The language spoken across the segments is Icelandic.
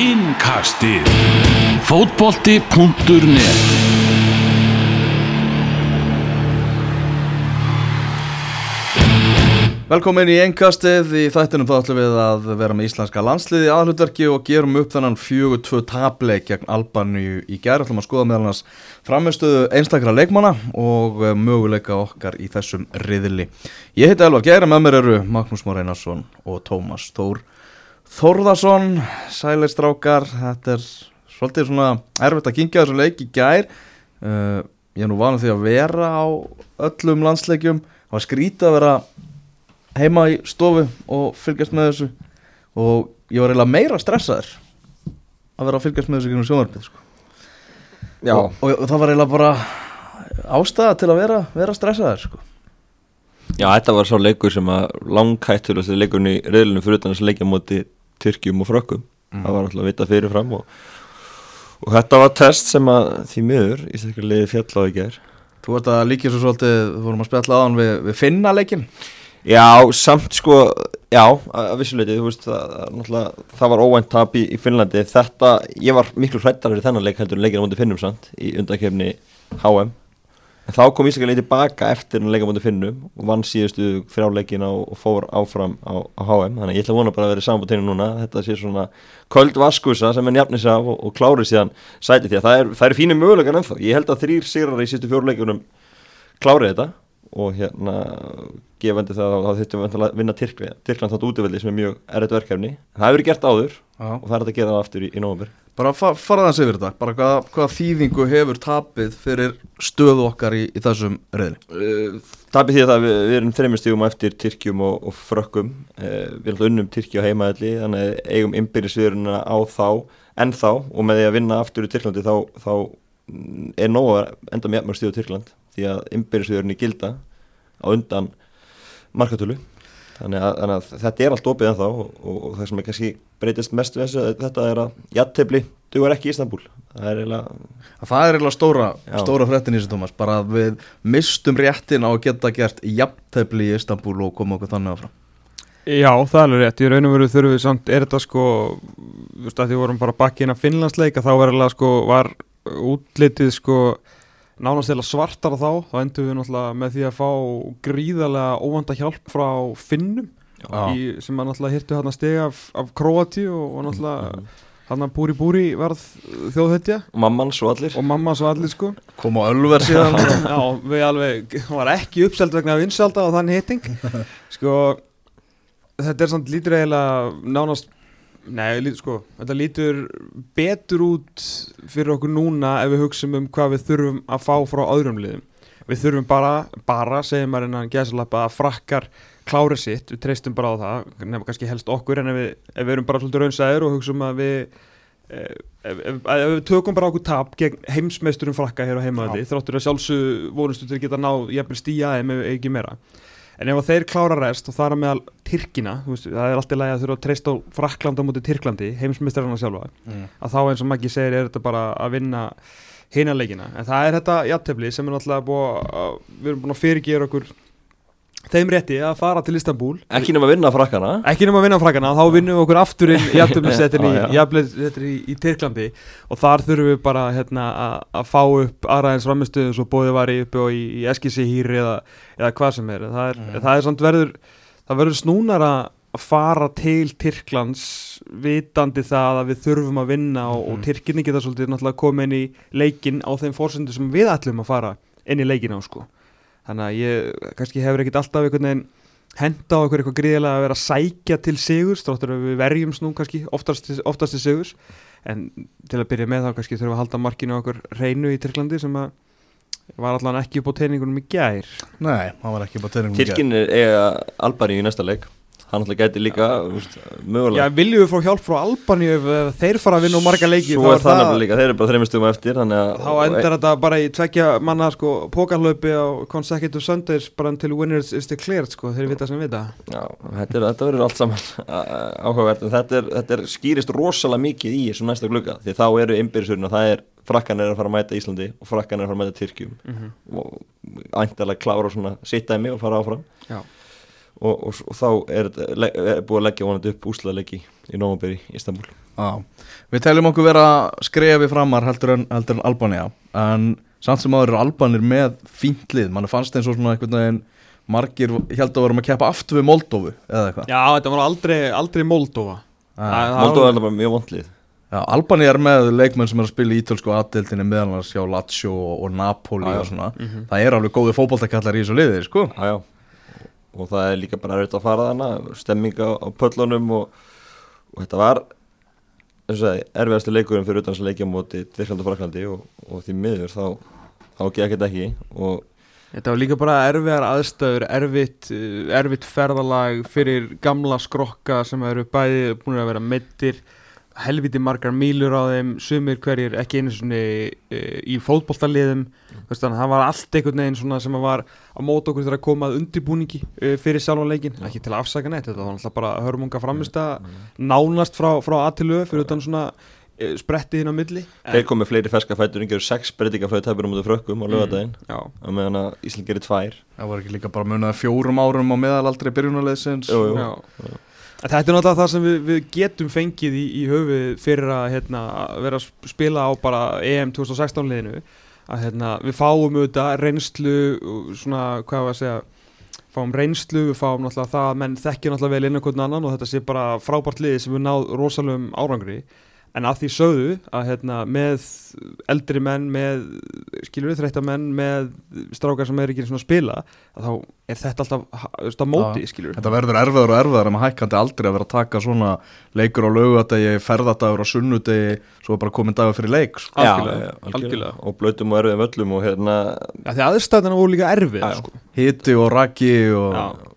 Innkastið Fótbolti.net Velkomin í einkastið, í þættinum þá ætlum við að vera með íslenska landsliði aðhlutverki og gerum upp þennan 4-2 tableik gegn Albaníu í gerð. ætlum að skoða meðal hans framistöðu einstakra leikmanna og eh, möguleika okkar í þessum riðli. Ég heiti Elvar Geira, með mér eru Magnús Mór Einarsson og Tómas Þór Þórðarsson, sælistrákar, þetta er svolítið svona erfitt að kingja þessu leik í gær. Uh, ég er nú vanið því að vera á öllum landsleikjum, það var skrítið að vera heima í stofu og fylgjast með þessu og ég var eiginlega meira stressaður að vera að fylgjast með þessu gegnum sjónvarpið sko. Já, og, og, og það var eiginlega bara ástæða til að vera, vera stressaður sko. já, þetta var svo leikur sem að langkættulegast leikurinn í reyðlunum fyrir utan þess að leikja móti Tyrkjum og Frökkum. Það var alltaf að vita fyrirfram og, og þetta var test sem að því miður í þessari leiði fjall á í gær. Þú veist að líkið svo svolítið, við vorum að spjalla á hann við, við finna leikin Já, samt sko, já, að vissuleiti, þú veist, það, það, það var óvænt tap í, í Finnlandi, þetta, ég var miklu hrættar fyrir þennan leik heldur en leikina mútið finnum samt í undakefni HM, en þá kom Ísaka leiti baka eftir en leika mútið finnum og vann síðustu frjáleikina og, fór áfram á, á HM, þannig ég ætla að vona bara að vera saman på teinu núna, þetta sé svona köld vaskusa sem er njafnis af og, og klári síðan sæti því að það er, það er fínir mögulegan ennþá, ég held að þrýr sigrar í síðustu fjórleikunum klári þetta og hérna gefandi það að það þurftum að vinna Tyrkland, þátt útvöldi sem er mjög erriðt verkefni. Það hefur gert áður Já. og það er að gera það aftur í, í nógumver Bara fa fara þess yfir þetta, bara hvað, hvað þýðingu hefur tapið fyrir stöðu okkar í, í þessum reyðli uh, Tapir því að við, við erum þreymur stígum eftir Tyrkjum og, og Frökkum. Uh, við erum unnum Tyrkju og heimaðalli þannig að eigum innbyrjusviðurina á þá en þá og með því að vinna aftur í Tyrklandi þá, þá er nóg að enda með mjög stíðu Tyrkland því að innbyrjusviðurinni gilda á undan markatölu þannig að, þannig að þetta er allt opið en þá og, og, og það sem er kannski breytist mest við þessu þetta er að jattefli dugar ekki í Istanbul það er eiginlega Það er eiginlega stóra, stóra fréttin í þessu Tómas bara að við mistum réttin á að geta gert jafntefli í Istanbul og koma okkur þannig áfram. Já, það er alveg rétt, í raun og veru þurfum við samt, er þetta sko, þú veist að því vorum bara bakki inn að Finnlandsleika, þá var sko, var útlitið sko nánast eða svartar þá, þá endur við náttúrulega með því að fá gríðarlega óvanda hjálp frá Finnum Já. í, sem að náttúrulega hirtu hann að stiga af, af Kroati og, og náttúrulega hann að Búri Búri varð þjóðhetja. Mamman svo allir. Og mamma svo allir sko. Koma á Ölver síðan. Já, við alveg, hún var ekki uppselt vegna vinsalda og þann hitting. Sko, þetta er samt lítur eiginlega nánast Nei, sko, þetta lítur betur út fyrir okkur núna ef við hugsaum um hvað við þurfum að fá frá öðrum liðum. Við þurfum bara, bara, segir maður innan gæsalappa að frakkar klári sitt, við treystum bara á það, nefnum kannski helst okkur en ef við, ef við erum bara svolítið raunsæðir og hugsaum að við eh, ef, ef, ef við tökum bara okkur tap gegn heimsmeisturum frakka hér á heimaðli þráttur að sjálfsög að geta ná jafnvel stíja þeim ef ekki meira en ef þeir klára rest og það er meðal Tyrkina, veist, það er alltaf lægi að þurfa að treysta á Frakland á móti Tyrklandi, heimsmeistarana sjálfa Mm. að þá eins og Maggi segir er þetta bara að vinna hina leikina, en það er þetta jafntefli sem er náttúrulega búið að við erum búin að fyrirgera okkur þeim rétti að fara til Istanbul ekki nema að vinna frakkana. Ekki nema að vinna frakkana, þá vinnum við okkur aftur inn í jafntöflissettin í, í, í Tyrklandi. Og þar þurfum við bara hérna, að, að fá upp aðraðins framistöðu svo bóði var í uppi og í, í Eskisi hýri eða, eða hvað sem er. Það er, það er samt verður það verður snúnar að fara til Tyrklands vitandi það að við þurfum að vinna og, og Tyrkinni geta svolítið náttúrulega komið inn í leikin á þeim fórsendu sem við ætlum að fara inn í leikin á sko þannig að ég kannski hefur ekkert alltaf einhvern veginn henda á okkur eitthvað gríðilega að vera að sækja til sigurs, þáttur að við verjumst nú kannski oftast, oftast til sigurs. En til að byrja með þá kannski þurfum við að halda markinu á okkur reynu í Tyrklandi sem að var allan ekki upp á teiningunum í gær. Nei, hann var ekki bara tenningum í gær. Tyrkin er eiga Albaníu í næsta leik hann alltaf gæti líka úst, Já, mögulega. Viljum við fá hjálp frá Albaníu ef, þeir fara að vinna og marga leiki svo er það nefnilega líka, þeir eru bara þreymur stugum eftir þá endar þetta bara í tvekja manna sko, pókarlaupi á consecutive Sundays bara til winners is declared sko, þeir vita sem vita. Já, þetta, er, þetta verður allt saman áhugavert þetta, er, þetta er skýrist rosalega mikið í þessum næsta glugga því þá eru innbyrðsurinn og það er frakkan er að fara að mæta Íslandi og frakkan er að fara að mæta Tyrkjum. Mm og æntalega klára svona sitt dæmi og fara áfram. Já. Og, og, og þá er, er búið að leggja vonandi upp úslaðleiki í Nómaberi í Istanbul Já, við teljum okkur vera skrefi framar heldur en, heldur en Albania. En samt sem áður eru Albanir með fínt lið, mann fannst eins og svona einhvern veginn margir held að verum að keppa aftur við Moldófu eða eitthvað. Já, þetta var aldrei, aldrei það- Moldova er þetta bara mjög vondlið Já, Albania er með leikmenn sem er að spila í ítölsku aðdeildinni meðal hans hjá Lazio og, og Napoli Já, já. og svona. Mhm. það er alveg góði fótboltakallar í þessu liði, sko. Já, já. Og það er líka bara erfitt að fara þarna, stemming á, pöllunum og, og þetta var erfiðastu leikurinn fyrir utan þess að leikja á móti Tyrklandi og Fraklandi og, og því miður þá, þá gekk þetta ekki og Þetta var líka bara erfiðar aðstöður, erfitt, uh, erfitt ferðalag fyrir gamla skrokka sem eru bæði búin að vera meittir, helviti margar mílur á þeim, sumir hverjir ekki einu svona uh, í fótboltaliðum, þannig að það var allt einhvern veginn svona sem að var á mót okkur þegar að koma að undirbúningi uh, fyrir sjálfan leikin, ekki til að afsaka neitt, þetta var náttúrulega bara hörmunga framist að nánast frá, frá aðtilu fyrir utan svona uh, spretti hinn á milli. þeir komið fleiri ferska fætur gerur sex breytingar frá tæpur á móti frökkum á lögadaginn Já, á meðan að Ísland gerir tvær. Það var ekki líka bara munið fjórum árum á meðalaldri byrjunarleðsins Jú, jú. Já. Þetta er náttúrulega það sem við, við getum fengið í, í höfuð fyrir að hérna, vera að spila á bara EM 2016 liðinu. Að hérna, við fáum auðvitað reynslu og svona, hvað var að segja fáum reynslu, við fáum náttúrulega það að menn þekkja náttúrulega vel inn okkur annan og þetta sé bara frábært liði sem við náð rosalum árangri en að því sögðu að hérna, með eldri menn, með skilur við þreytta menn, með strákar sem er ekki svona að spila að þá er þetta alltaf á móti, skilur Þetta verður erfiðar og erfiðar en maður hækkandi aldrei að vera að taka svona leikur á laugadegi, ferðadagur á sunnudegi svo bara komin dagur fyrir leik sko. Algjörlega, já, algjörlega. og blöytum og erfiðum öllum og hérna Já, því aðstæðana voru líka erfið sko. Hiti og raki og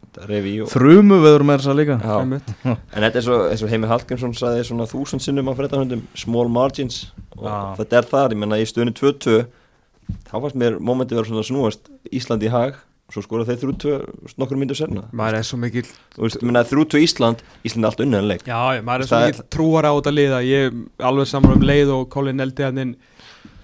Þrumu veður með þess að líka. En þetta er svo, eins og Heimir Hallgrímsson sagði svona þúsund sinnum á fréttahundum small margins. Og Já. þetta er það, ég menna í stöðinu 2-2 þá fannst mér momenti vera svona snúast Ísland í hag og svo skora þeir 3-2 nokkur myndur senna Maður er svo mikil 3-2 Ísland, Ísland er allt já, maður er svo mikil trúar á þetta lið að ég er alveg saman um leið og Colin neldi hann inn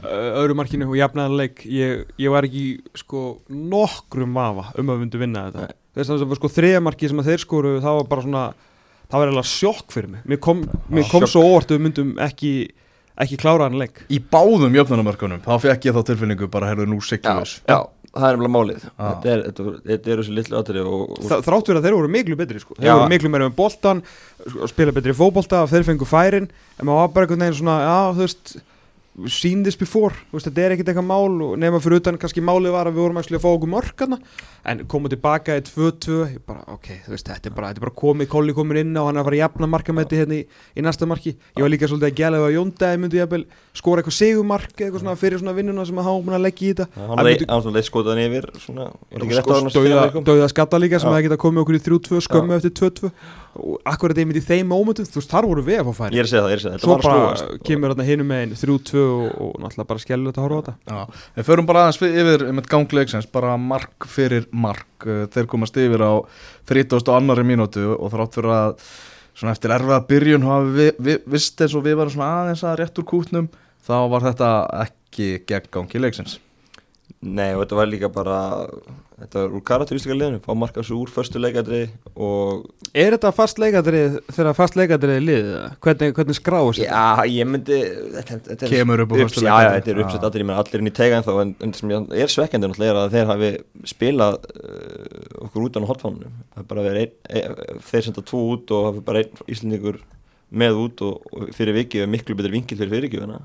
uh, öðru markinu og jafnaðan leik. Ég, ég var ekki sko nokkrum vafa um að við myndum vinna þetta. Nei. Þess að það var sko þriða marki sem að þeir skoru það var bara svona, það var eiginlega sjokk fyrir mig. Mér kom, mér kom svo óvart við myndum ekki ekki klára hann leik. Í báðum jöfnunarmörkunum þá fekk ég þá tilfinningu bara herðu nú siglus já, það er nefnilega málið. Þetta er, þetta, þetta er þessu litlu aðri þrátt fyrir að þeir voru miklu betri sko. þeir voru miklu meira með boltan sko, spila betri fótbolta, þeir fengu færin en maður var bara einhvern veginn svona já, þú veist, seen this before. Veist, þetta er ekkert eitthvað mál nema fyrir utan kannski málið var að við vorum að fá okkur mörkana en komum tilbaka í 2-2 ég bara, ok, veist, þetta er bara, þetta er bara komið Kolli komin inn og hann er að fara að jafna markamæti hérna í, í næsta marki, ég var líka svolítið að gæla ef að Jóndæði myndi jafnvel skora eitthvað sigumark eitthvað svona fyrir svona vinnuna sem að að leggja í þetta. Hann yfir svona, var á hann Dauða, dauða skatta líka sem Já. hefði getað komið okkur í 3-2 skömmu eftir 2-2 og akkurat einmitt í þeim mómentum? Þú veist þar voru við að fá ég færi er að segja það, ég er að segja það, svo þetta var að bara snúast. kemur þarna hinum megin 3-2 og, og náttúrulega bara skellur þetta að horfa á þetta. Já, við förum bara aðeins fi- yfir um gangleiksins, bara mark fyrir mark. Uh, þeir komast yfir á 30. og annari mínútu og þrátt fyrir að svona eftir erfiða byrjun hafi við, við, vist eins og við varum svona aðeins að rétt úr kútnum þá var þetta ekki gegn gangi leiksins. Nei og þetta var líka bara þetta var úr karakterístika liðinu fá marka svo úr förstu leikadri og Er þetta fast leikadrið þegar fast leikadrið er liðið? eða? Hvernig, hvernig skráðu sér? Já, ég myndi þetta, þetta er- Kemur upp á föstu Já, já, leikadri. þetta er uppsett Já. allir, ég menn allir inn í teiga en þá en, en sem ég- er svekkjandi náttúrulega er að þeir hafi spilað uh, okkur út á hotfánunum það er bara verið ein, ein, þeir senda tvo út og hafi bara einn íslendingur með út og, og fyrir vikið er miklu betri vingil fyrir fyrirgjöfuna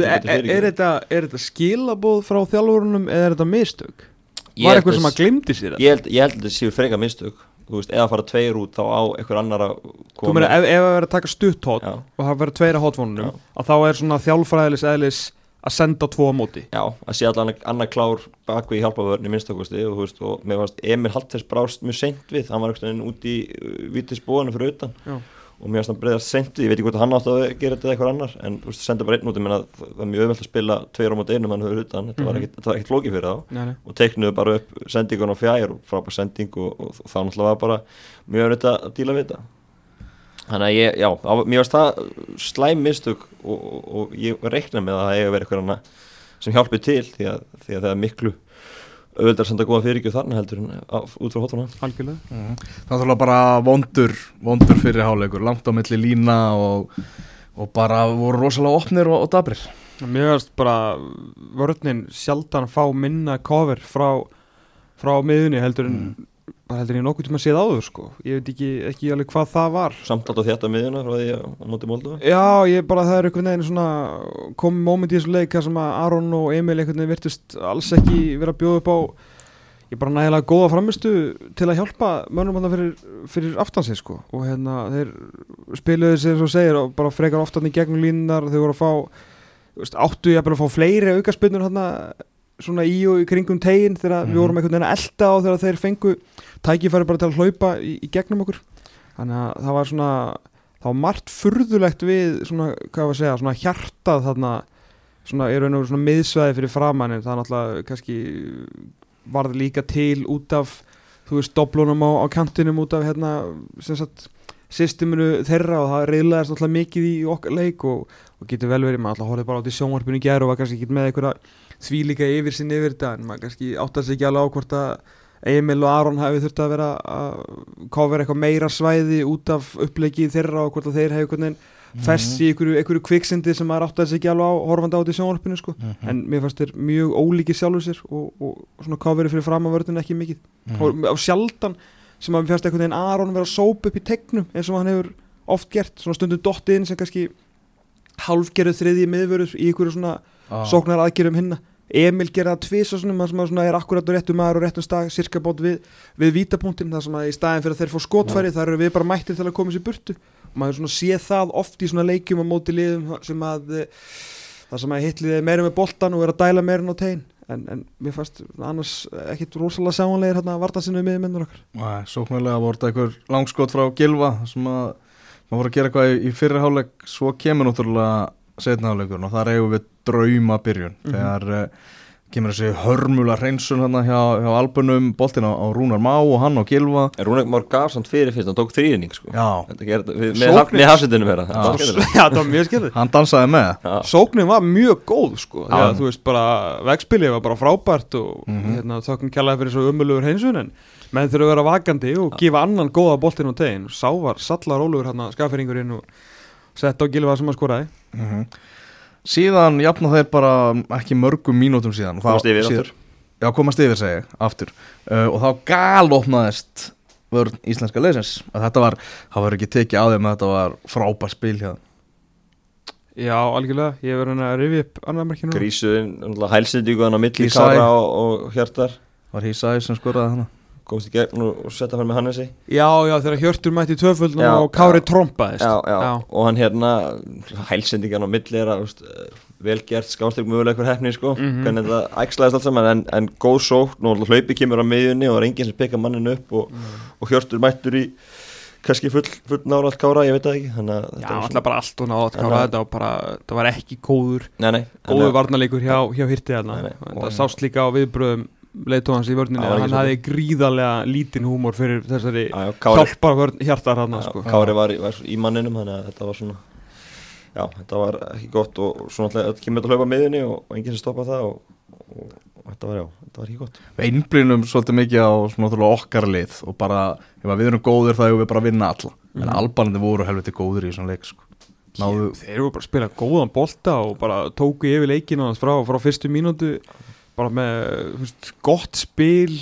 er, er, er, þetta, er þetta skilabóð frá þjálfurunum eða er þetta mistök? Var eitthvað sem að glimti sér? Ég held, ég held að þetta séu freka mistök Þú veist, eða fara tveir út þá á einhver annar að Þú meina ef, ef að vera að taka stutt hot Já. og hafa verið tveira hotfónunum Já. að þá er svona þjálfræðilis eðlis að senda tvo á móti Já, að sé allan annar klár bakvið í hjálpavörni minnstakosti og veist, og mér fannst Emil Halters brást mjög seint við, hann var einhvern veginn út í uh, vítisbúinu fyrir utan Já. Og fannst hann breyðast seint við, ég veit ekki hvort hann átti að gera þetta eða eitthvað annar, en þú veist, senda bara einn út, ég meina það var mjög öðvöld að spila tveir á móti einum hann fyrir utan, þetta var Mhm. þetta var ekkit flókið fyrir þá. Nei, og teiknuðu bara upp sendingun á fjær og frábær sending og, og, og þá náttúrulega var bara mjög öðvöld að díla við þetta. Þannig að ég, já, á, mér varst það slæm mistök og, og, og ég reikna með að það eiga verið eitthvað sem hjálpi til því að, því að það er miklu auðvitað senda góða fyrirgjöf þarna heldur en á- út frá hóttuna algjörlega. Það er bara vondur, vondur fyrir háleikur, langt á milli lína og, og bara voru rosalega opnir og, og dabrir. Mér veist bara vörninn sjaldan fá minna cover frá, frá miðunni heldur en bara heldur ég nokkuð tíma séð áður sko. Ég veit ekki, ekki alveg hvað það var. Samt átt á þétta miðjuna frá því að móti Moldova Já, ég bara það er einhvern veginn svona komið moment í þessu leik þar sem að Aron og Emil einhvern veginn virtust alls ekki vera að bjóða upp á ég bara nægilega góða framistu til að hjálpa mönnum þarna fyrir, fyrir aftansið sko. Og hérna þeir spiluðu sér svo segir og bara frekar oftan í gegnum línunar þau voru að fá áttu ég að fá fleiri aukaspinnur hérna svona í og í kringum tegin þegar við Mhm. vorum einhvern veginn að elda á þegar þeir fengu tækifæri bara til að hlaupa í, í gegnum okkur. Þannig að það var svona var margt furðulegt við svona, hvað var að segja, svona hjartað þarna svona, er og veru svona miðsvæði fyrir framann en það er náttúrulega kannski varð líka til út af þú veist, doblunum á, á kantinum út af hérna, sem sagt systeminu þeirra og það reyðlaðist náttúrulega mikið í okkar leik og, og getur vel verið, maður alltaf horfið bara á því sjónvarpinu í gær og var kannski ekki með einhverja þvílíka yfir sinni yfir þetta en maður kannski áttast ekki alveg á hvort að Emil og Aron hafi þurft að vera að cover eitthvað meira svæði út af upplegið þeirra og hvort að þeir hefur veginn fest í einhverju, einhverju kviksindi sem maður átti að segja ekki alveg á horfandi á þetta í sjónvarpinu sko. Mhm. en mér fannst þeir mjög ólíkir sjálfur sér og, og svona coveri fyrir fram að vörðin ekki mikið Mhm. og á sjaldan sem að mér fannst einhvern veginn Aron vera að sópa upp í tegnum eins og hann hefur oft gert svona stundum dottið inn sem kannski hálfgerðu þriðji miðvörður í einhverju svona Ah. sóknar aðgerðum hinna Emil gerði það tvís og svona, að svona er akkurat á réttum maður og réttum stað, cirka bót við, við vítapunktin, það sem að í staðin fyrir að þeir fá skotfæri, þar eru við bara mættir til að koma sér burtu. Og maður svona sé það oft í svona leikjum á móti liðum sem að eh, það sem að hitlið er meira með boltan og er að dæla meira en á tegin en, en mér fannst annars ekkit rosalega sjáanlegir hérna vartansinu með miðmennur okkar. Nei, sóknarlega voru þetta einhver langskot frá Gilva sem að maður voru að gera eitthvað í, hálfleik svo kemur náttúrulega setna hálfleikur og þar eigum við drauma byrjun Mhm. þegar uh, kemur þessi hörmula hreinsun hérna hjá, hjá albunum boltin á, á Rúnar Má og hann og Gilva Rúnar Már gaf samt fyrir fyrst, hann tók þrýning sko. Með, haf- með hafsendinu vera það var mjög skilðið hann dansaði með. Já. Sóknin var mjög góð sko. Já. Já, þú veist bara, vegspilið var bara frábært og Mhm. hérna, þokkum kjallaði fyrir svo umulugur heimsun en menn þurfa að vera vakandi og gefa annan góða boltinn á tegin sá var sallar ólugur hérna skafferingurinn og sett á gilvað sem að skoraði. Mhm. Síðan jafna þeir bara ekki mörgum mínútum síðan og komast þá- yfir síðan- aftur. Já, komast yfir segi aftur. Uh, og þá galopnaðist vörn íslenska leysins að þetta var, það var ekki tekið á þeim að þetta var frábær spil hjá þeim. Já, algjörlega, ég hérna að rifja upp annar merkinu Grísuðin, hælsendíku hann á milli. Kára og, og Hjartar. Var Hísæ sem skoraði hana komst í gegn og, og setja fyrir með Hannesi Já, já, þegar Hjörtur mætti í tvöföldum Já, og Kári trompaðist já, já. Já. og hann hérna hælsendingan á milli er að eh, vel gert skástrík mögulega eitthvað hefni sko, Mhm. hvernig þetta æxlaðist allt saman en, en góð sókn og hlaupi kemur á miðjunni og er enginn sem pekka mannin upp og, og Hjörtur mættur í kannski full, full allt kára, ég veit það ekki þannig að Já, alltaf bara allt og nátt Kára þetta var bara, það var ekki góður nei, nei, góður varnarleikur hjá, hjá Hirti þarna Nei, nei. það sást líka á viðbröðum leiðtóhans í vörninni Já, að hann hafði gríðarlega lítinn húmor fyrir þessari Já, já, Kári, hjálpar vörn hjartar hann sko. Kári var, í- var í manninum þannig að þetta var svona já, þetta var ekki gott og, svona alltaf kemur þetta að hlaupa á miðjunni og, og enginn sem stoppa það og, og, og þetta var já, þetta var ekki gott. Við einblínum svolítið mikið á svona okkar lið og bara ef að við erum góðir þá erum við bara að vinna alla. En albanandi voru helviti góðir í svona leik sko. náðu, þeir eru bara að spila góðan bolta og bara tóku yfir leikinu hans frá, frá fyrstu mínútu bara með veist, gott spil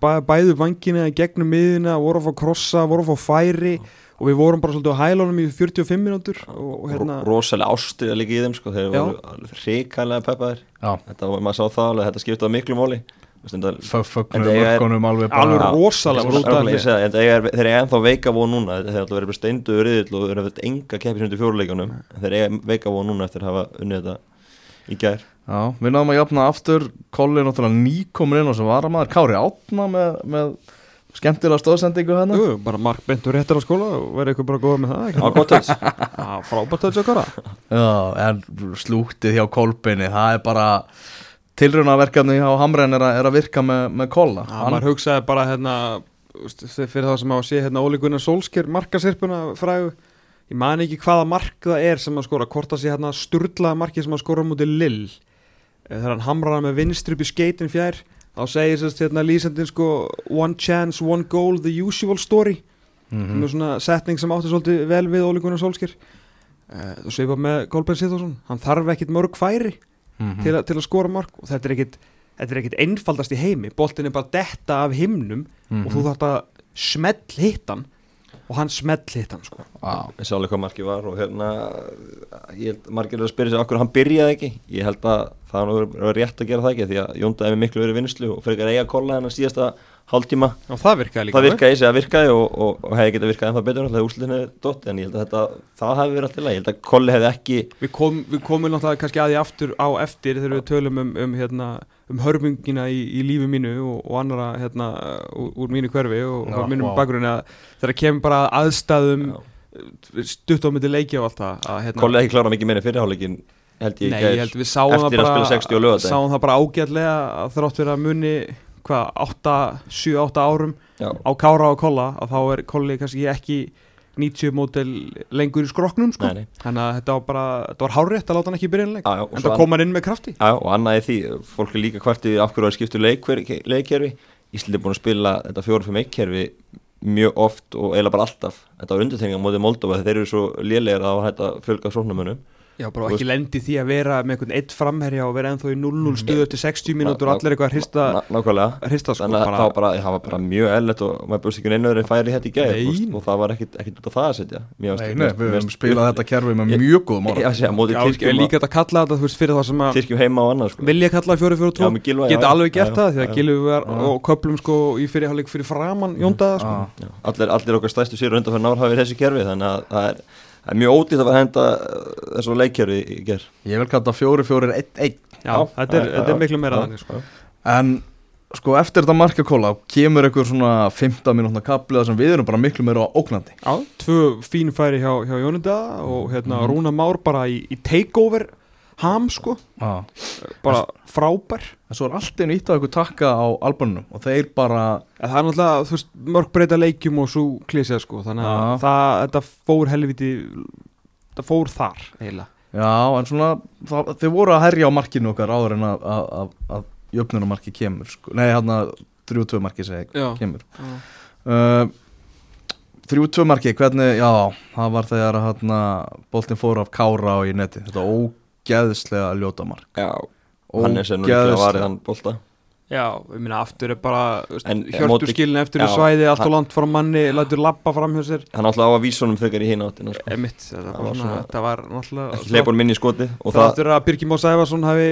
bæ, bæðu vangina gegnum miðina, voru að fá krossa voru að fá færi og við vorum bara svolítið á hælunum í 45 mínútur og, og hérna, rosalega ástrið að líka í þeim sko, þeir Já. voru hrikalega peppaðir. Já, þetta var, maður sá það alveg, þetta skiptaði miklu móli En fögnu En það er- mörgunum alveg alveg bara rosalega voru það er- þeir eru ennþá veika von núna þeir eru alltaf verið steinduður riðill og eru verið enga keppis undir fjóruleikunum þeir eru veika von núna eftir að hafa unnið þetta í gær. Já, við náðum að jafna aftur. Kolli náttúrulega nýkomin inn og sem varamaður. Kári Átna með, með skemmtilega stóðsendingu hérna. Jú, bara Mark Bentur réttar á skóla og verði eitthvað bara góða með það á gott höfs Já, frábært að tjókara Já, en slúktið hjá Kolbeinni það er bara tilraunaverkefni hjá Hamren er, að- er að virka með, með Kolla. Já, maður hugsaði bara hérna fyrir það sem á að sé hérna Óli Gunnar Solskjær markasirpuna frægu ég man ekki hvaða mark það er sem að skora hvort það sé hérna sturlaða marki sem að skora mútið Lill Eh, þegar hann hamrar með vinstri upp í skeitin fjær þá segir sérst hérna lýsendin sko one chance, one goal, the usual story Mhm. sem er svona setning sem átti svolítið vel við Óli Gunnar Solskjær uh, þú segir bara með Kolbein Sitharsson hann þarf ekkit mörg færi Mhm. til, a, til að skora mark og þetta er ekkit þetta er ekkit einfaldast í heimi boltin er bara detta af himnum Mhm. og þú þarf að smell hittan og hann smell hittan sko. Já. ég sá alveg hvað markið var og hérna held margir eru að spyrja sig okkur hann byrjaði ekki ég held að það var rétt að gera það ekki því að Jónda hefði miklu verið í vinslu og fyrir eiga að kolla hennar síðasta hálftíma og það virkaði líka það virkaði í sig að virkaði og, og, og hefði getað virkað ennþá betur alltaf úrslutinni dott en ég held að þetta, það hefði verið alltaf ég held að kolli hefði ekki Við, kom, við komum náttúrulega kannski að því aftur á eftir þegar við tölum um, um, hérna, um hörmungina í, í lífi mínu og, og annara hérna, úr, úr mínu hverfi og, Já, og mínum vá. bakgrunni að þegar kemur bara að aðstæðum Já. stutt á myndi leikja og allt það að, hérna, kolli ekki klára mikið meira fyrirháleikin held ég Nei, ég held við sáum það eftir að bara spila 60 og lögadaginn. Hvað, 7-8 árum Já. á Kára og Kolla að þá er Kolli kannski ekki 90 mótel lengur í skroknum sko. Nei, nei. þannig að þetta var bara þetta var hárrétt að láta hann ekki byrja innleik Já, já, en það kom hann inn með krafti Já, og annað í því, fólk er líka kvartið af hverju að skiptu leikkerfi Íslandi er búin að spila þetta 4-5-1 kerfi mjög oft og eiginlega bara alltaf þetta var undirtegninga mótið Moldova þeir eru svo lélegir að þetta fjölga sóknarmönnum Já, bara ekki lendi því að vera með einhvern eitt framherja og vera ennþá í 0-0 stöðu til 60 mínútur og allir eitthvað að hrista, Ná- Nákvæmlega. hrista sko, Þannig að bara, það var bara, það var bara mjög eðlert og maður búist ekki einu öðru en færi þetta í gæð Nei. og það var ekkit, ekkit út af það að setja. Mér Nei, við höfum spilað þetta kerfi með Ég- mjög já, er Tyrkjum, líka þetta að kalla þetta þú veist, fyrir það sem að Tyrkjum heima og annað sko. vilja kalla 4-4-2 Já, með Gylfa, já, geta alveg gert það því að. Gilvi var og köplum sko í fyrirháleik það er, mjög ódýrt að fara að henda uh, þessu leikkerfi í ger Ég vil kalla fjóri fjóri eitt eitt Já, þetta er, er miklu meira þannig sko. En sko eftir þetta markakóla kemur einhver svona 15 mínútna kapli þar sem við erum bara miklu meira á ógnandi. Já, tvö fín færi hjá, hjá Jóndaða og hérna Mhm. Rúna Már bara í, í takeover ham sko, Já. bara frábær En svo er allt einu ítt á einhver takka á albunum og þeir bara En það er náttúrulega, veist, mörg breyta leikjum og svo klísið sko, þannig að Já. það, þetta fór helviti, þetta fór þar eiginlega. Já, en svona það, þeir voru að herja á markinu okkar áður en að, að, að, að jöfnunumarki kemur sko. Nei, hann að 3-2 marki segi Já. kemur uh, 3-2 marki, hvernig, já, það var þegar hann boltin fór af kára og í neti Þetta ógeðslega ljóta mark Já, Hannes er nú líklega varið hann bolta Já, ég meina aftur er bara, móti- skilin eftir í svæði, allt hann- og langt frá manni, lætur lappa fram hjá sér. Hann átti á að vísa honum frekar í hina áttina sko. Emitt, Það var hleypa honum inn í skoti og Það það, áttur að Birgir Már Sæfarsson hafi,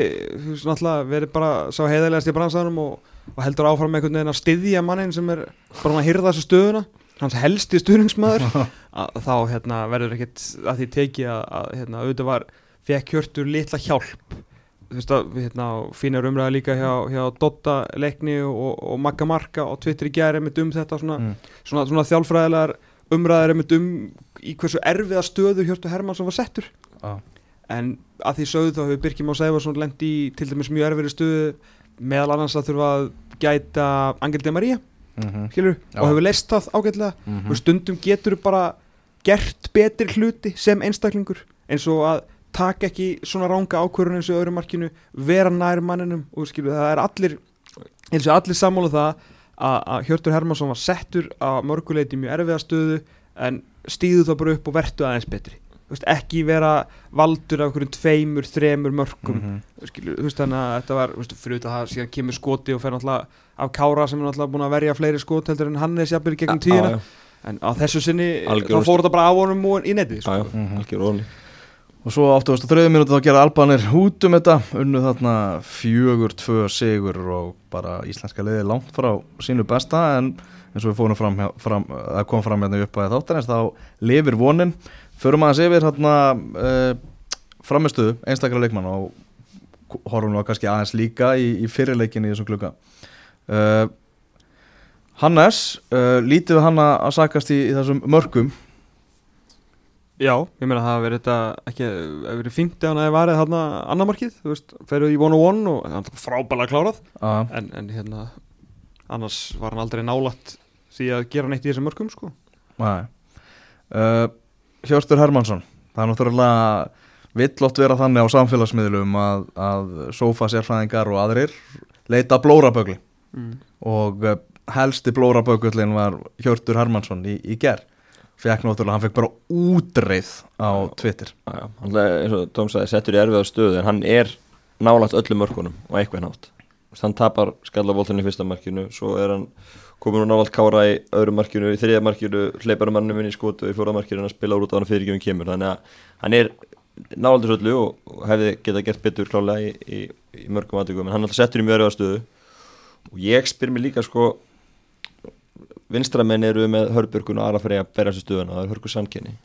verið bara sá heiðarlegast í bransanum og, og heldur áfram með einhvern veginn að styðja mannin sem er bara að hyrða þessu stöðuna, hans helsti stuðningsmaður. að þá hérna, verður ekkert að því tekið að, að hérna, auðvitað var fekk hjörtur litla hjálp þú veist að hérna, fínar umræða líka hjá, hjá Dotta leikni og, og, Magga Marka og Twitter í gæri með um þetta svona, Mm. svona, svona þjálfræðilegar umræðar með um í hversu erfiða stöðu hjörtur Hermansson var settur Já. en að því sögðu þá hefur Birkjum á Sæfarsson lendi í til dæmis mjög erfiðri stöðu meðal annars að þurfa að gæta Angel de Maria, Mhm, skilur Já. og hefur leist það ágætlega mhm. og stundum getur bara gert betri hluti sem einstaklingur eins og að taka ekki svona ránga ákvörðun eins og öðru markinu vera nær manninum. Og skilur það er allir eins og allir sammála um það að, að Hjörtur Hermansson var settur á mörguleiti mjög erfiða stöðu en stíðu það bara upp og vertu aðeins betri. Þú veist, ekki vera valdur af einhverjum tveimur, þremur mörgum Mhm. skilur, þú veist þannig að þetta var fyrir þetta það síðan kemur skoti og fer náttúrulega af Kára sem er náttúrulega búin að verja fleiri skot heldur en Hannes jafnir gegnum tíðina. En á þessu sinni Algjör þá fór þetta bara á honum og í netið sko. Algjör róni Og svo 83 minúti þá gera Albanir út um þetta, unnu þarna fjögur, tvö sigur og bara íslenska liði langt frá sínu besta en eins og við fórum fram, fram að kom fram hérna upp að þáttarins þá lifir vonin. Förum aðeins yfir hérna uh, framistuðu einstakra leikmann og horfum nú kannski aðeins líka í, í fyrirleikinni í þessum klukka. Uh, Hannes, uh, lítið við hann að sakast í, í þessum mörgum Já, ég meina það verið þetta ekki, hefur verið fínt ef hann hefði varið þarna annar markið, þú veist, ferðu í one on one og það er frábælega klárað. Að en, en hérna, annars var hann aldrei nálætt því að gera neitt í þessum mörgum sko. Nei. Uh, Hjörstur Hermansson Það er náttúrulega villott vera þannig á samfélagsmiðlum að, að sofa sérfræðingar og aðrir leita blórabögli. Mm. og uh, helsti blórabökullin var Hjörtur Hermansson í, í ger fekk náttúrulega, hann fekk bara útreið á Twitter. Já, já, hann eins og Tom sagði, settur í erfiða stöðu en hann er nálægt öllum mörkunum og eitthvað nátt hann tapar skallavoltunni í fyrsta markinu svo er hann komin úr nálægt kára í öðru markinu, í þriðja markinu hleypar hann mannum inn í skotu, í fjóra markinu hann spila úr út á hann fyrirgjöfum kemur. Þannig að hann er nálægt öllu og, hefði geta gert betur klálega í, í, í mörgum aðtökum en hann alltaf settur í mjög erfiða stöðu. Og ég spyr mér líka sko vinstramenn eru með Hörbjörgun og Arafrey að berja þessu stöðuna, það er hörku samkenni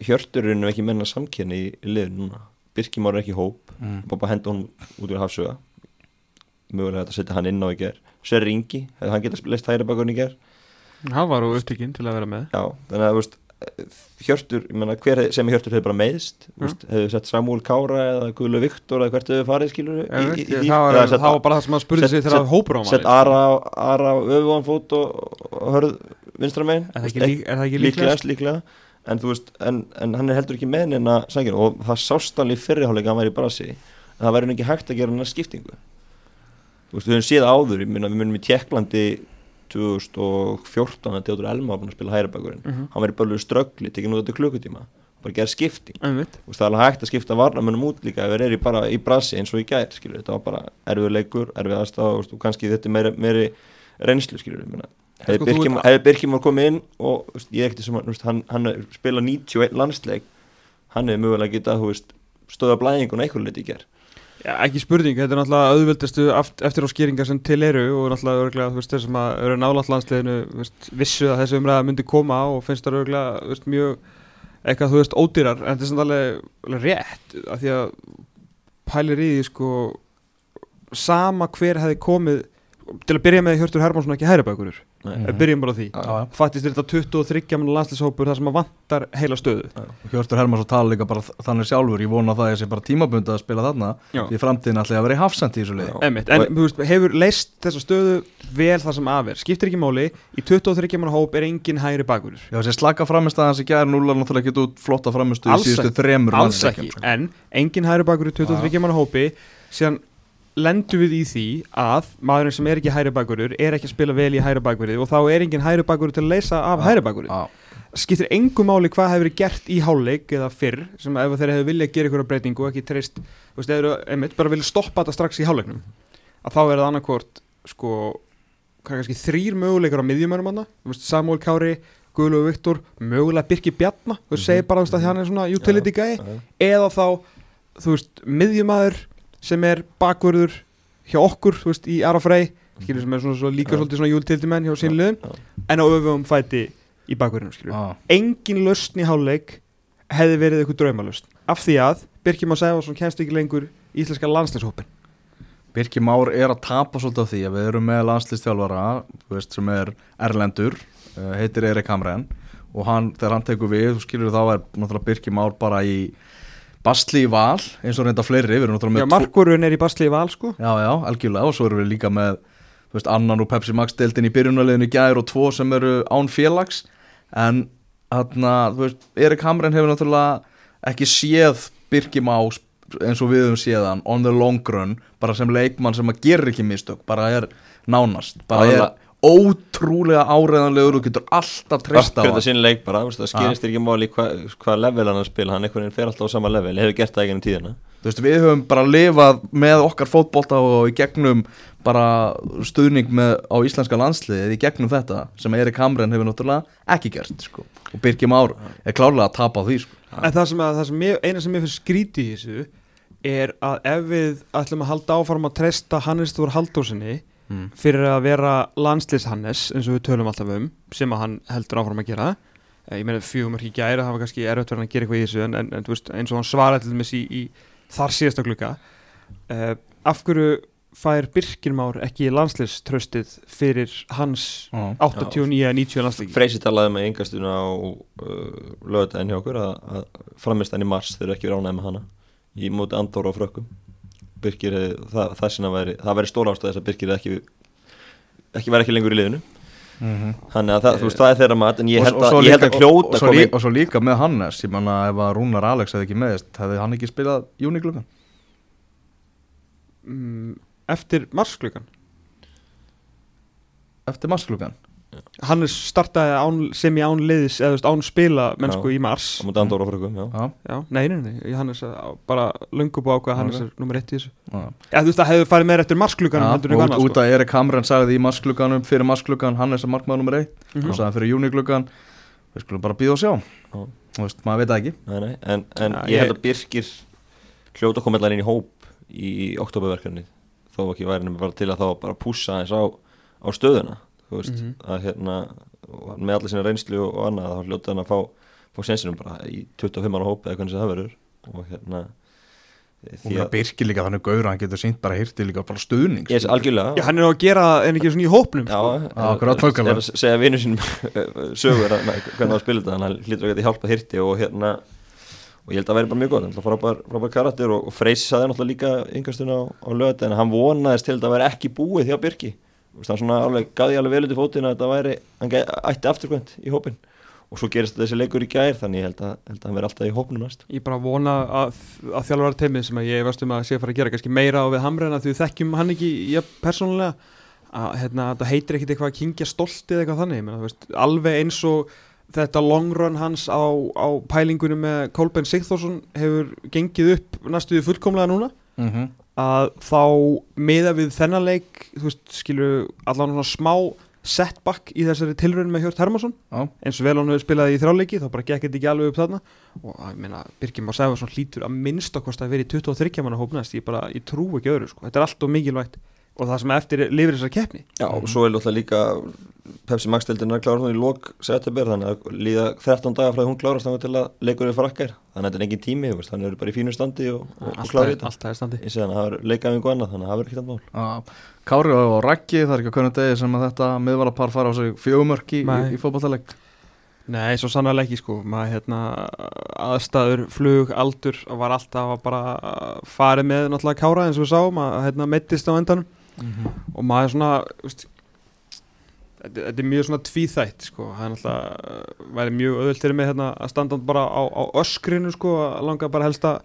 Hjörturinn er ekki menna samkenni í, í liðinu núna. Birkimár er ekki í hóp. Mm. bara henda hún út úr hafsuga mögulega þetta setja hann inn á í ger Sverri Ingi, hefði hann getað leist hægri bakurinn í ger hann var á upptíkinn til að vera með. Já, þannig að veist Hjörtur, ég menna hver sem Hjörtur hefur bara meðist veist, hefur sett Samúl Kára eða Guðlu Viktor eða hvert hefur farið skilur í, Ég í, í, því? það var, sett- það var bara það sem að spurði sig þegar hópur á sett manni Ara, Ara öfugan fót og, og hörð vinstra megin er það ekki, er það ekki líklegast líklegast, líklega. En þú veist, en, en hann er heldur ekki með neina sangin og það sást alveg í fyrriháleika hann væri í brasi, en það væri ekki hægt að gera hann að skiptingu. Þú veist, við höfum séð áður, ég minna, við munum í Tjekklandi 2014 að Teodor Elma var búin að spila hærabakurinn Mhm. hann væri bara ströggli, tekið nú þetta klukkutíma. Bara gera skipting, þú veist, það er alveg hægt að skipta varnamönnum út líka ef eru í bara í brasi eins og í gær, skilur, þetta var bara erfið leikur, erfið veist, og kannski þetta er meiri, meiri reynslu, Sko, þú Birkjum, ert- hefði Birkjum var komið inn og veist, ég ekkert sem veist, hann, hann spila 91 landsleik. Hann hefði mögulega getað stöða blæðingun eitthvað liti í ger Já, ekki spurning, þetta er náttúrulega auðveldastu aft- eftir á skýringar sem til eru og náttúrulega örgulega, þú veist, þeir sem að eru þú veist, vissu að þessi umræða myndi koma og finnst það örgulega, þú veist, mjög eitthvað, þú veist, ódýrar, en þetta er samt alveg, alveg rétt, af því að pælir í því, sko sama hver hefði komið til að byrja með Hjörtur Hermansson ekki hæri bakurur, byrjum bara því. Fattist er þetta 23 mann landslishópur þar sem að vantar heila stöðu. Hjörtur Hermansson tala líka bara þannig sjálfur. Ég vona það að ég sé bara tímabundið að spila þarna Já. því framtíðin ég að vera í hafsend í þessu Já. Einmitt, en veist, hefur leist þessa stöðu vel það sem af er, skiptir ekki máli. Í 23 mann hóp er engin hægri bakurur Já, þessi slaka framist að hans í gæri núlar náttúrulega ekki út flotta framistu í síðustu ekki. þremur ekki, sko. en engin hægri bakur í 23 mann hópi síðan lendum við í því að maðurinn sem er ekki hægri bakurur er ekki að spila vel í hægri bakurið og þá er engin hægri bakurur til að leysa af hægri bakurið skiptir engu máli hvað hefur verið gert í háleik eða fyrr, sem ef þeir hefur viljað gera ykkur breytingu og ekki treyst, þú veist, eða einmitt bara vilja stoppa þetta strax í háleiknum að þá er það annarkvort sko, kannski þrýr möguleikar á miðjumönum hann, Samuel Kári Guðlu og Viktor, mögulega Birki Bjarna þú veist, segir bara að hann er svona utility guy. eða þá, þú veist, miðjumæður sem er bakvörður hjá okkur, þú veist, í Ara Frey skilur sem er svona, svona líka Já. svolítið svona utility menn hjá sín liðum, en á öfum fæti í bakvörðinu, skilur já, engin lausn í háluleik hefði verið eitthvað draumalust af því að Birkjum að Sæfarsson kemst ekki lengur í íslenska landslýshópin Birkir Már er að tapa svolítið á því að við erum með landslýstjálfara þú veist, sem er Erlendur uh, heitir Erik Hamren og hann, þegar hann tekur við, skilur þá er náttúrulega Birkir Már bara í basli í val, eins og reynda fleiri við erum náttúrulega Já, markurinn er í basli í val sko. Já, já, algjörlega og svo erum við líka með veist, annan og Pepsi Max deildin í byrjunarliðinu í gær og tvo sem eru án félags. En þarna, þú veist, Erik Hamren hefur náttúrulega ekki séð Birki Más eins og við höfum séð hann on the long run, bara sem leikmann sem að gera ekki mistök, bara er nánast bara er ótrúlega áreðanlegur og getur alltaf treyst á hann sín leik bara, það skýrist ekki máli hvað hva level hann spila, hann einhvern veginn fer alltaf á sama level, hefur gert það ekki ennum tíðina veist, við höfum bara lifað með okkar fótbolta og í gegnum bara stuðning með, á íslenska landsliðið í gegnum þetta sem Erik Hamren hefur náttúrulega ekki gert sko. og Birgir Már er klárlega að tapa á því sko. En það sem, að, það sem ég, eina sem ég fyrir skríti í þessu er að ef við ætlum að halda áfram að treysta Hannes Þór Haldósinni mm. fyrir að vera landslýs Hannes eins og við tölum alltaf um sem að hann heldur áfram að gera Eh, ég meina fjögum ekki gæri það var kannski erfitt verið að gera eitthvað í þessu en, en, en þú veist, eins og hann svaraði til dæmis í, í þar síðasta glugga uh, af hverju fær Birkirmár ekki landslýströstið fyrir hans Já. 89-90 landslíki Freysi talaði með yngastuna á uh, lögðaðin hjá okkur að, að framist enn í mars þeir eru ekki ránæði með hana í móti Andóra og Frökkum Birkir, hefði- það, það, sinna væri, það væri stóra ástæð þess að Birkir hefði ekki, ekki væri ekki lengur í liðinu. Mm -hmm. þannig að það, þú veist, það er þeirra mat en ég held og, að, ég held að hljóta og, og, líka, og svo líka með Hannes ég manna ef að Rúnar Alex hefði ekki meðist hefði hann ekki spilað júniklukkan mm, eftir marskluggan eftir masklúkan Hannes startaði án, sem í án liðis eða veist, án spila mennsku Já. í mars. Á mútið Já, Já, nei, nei, nei, ég Hannes uh, bara löngu búið Hannes Ok. er nummer eitt í þessu. Þú veist, það hefur farið meira eftir marskluganum út, annað, út að Erik Hamren sagði í masklúkanum fyrir masklúkan, hann er sem markmaður nummer 1 Mhm. og sagði fyrir júniklúkan við skulum bara býða og sjá. Veist, maður veit það ekki. Nei, nei, en, en Já, ég ég- held að Birkir hljóta að koma allar inn í hóp í oktoberverkefni þó ekki væri nema bara til að þá bara pússa eins á, á stöðuna þú veist, Mhm. að hérna með allir sína reynslu og annað þá hljóta hann að fá, fá sensinum bara í 25 ára hóp eða hvernig sem það verður og hérna og það að byrkir líka þannig gaur að hann getur sínt bara hirti líka bara stuðning er algjörlega Já, hann er á að gera það en ekki svona í hópnum sko. Nákvæmlega. er að segja vinnu sín sögur að- hvernig það spilað þetta hann hlýtur að geta hjálpað hirti og hérna og ég held að það væri bara mjög gott, hann frábær, frábær karakter og, og Freysi saði náttúrulega líka yngastun á, á lögati en hann vonaðist til að það væri ekki búið hjá Birki Þú veist, hann svona alveg gaði alveg vel út í fótinn að þetta væri, hann ætti afturkvæmt í hópin og svo gerist þessi leikur í gær þannig ég held að, held að hann veri alltaf í hópnum næst. Ég bara vona að, að þjálfara teimið sem að ég veist um að sé að fara að gera kannski meira á við Hamren að því við þekkjum hann ekki ég persónulega að hérna, það heitir ekkit eitthvað að kingja stolti eða eitthvað þannig, menn, veist, alveg eins og þetta long run hans á, á pælingunum með Kolben Sigþórsson hefur gengið upp næstuði fullkomlega núna. Mhm. Að þá miða við þennan leik þú veist, skilur allan svona smá setback í þessari tilraun með Hjört Hermansson. Já. eins og vel hann hefur spilað í þráleiki þá bara gekk þetta ekki alveg upp þarna. Og að, ég meina, Birgir Már Sæfarsson hlýtur að minnst okkar að vera í 23 manna hópnæst ég bara, ég trú ekki öðru sko, þetta er allt og mikilvægt og það sem eftir lifir þessar keppni. Já, og svo er alltaf líka Pepsi Max deildin að klára hún í lok september þannig að líða 13 daga frá því hún klárast þannig til að leikur er frakkar þannig að þetta er engin tími, þú veist, þannig er bara í fínu standi og, og, og klára er, þetta. er hann að það er leikaðing og annað þannig að það verður ekki þannig mál. Já, Kári og Raggi, það er ekki að hvernig degi sem að þetta miðvarapar fara á sig fjögumörk í, í, fótballtaleg Nei, svo sannlega ekki sko. Maður hérna aðstæður, flug, aldur var alltaf að bara farið með náttúrulega kára eins og við sáum að hérna meittist á endanum og maður svona veist, þetta, þetta er mjög svona tvíþætt sko, það er náttúrulega væri mjög öðvöld fyrir mig hérna að standa bara á, á öskrinu sko, að langa bara helst að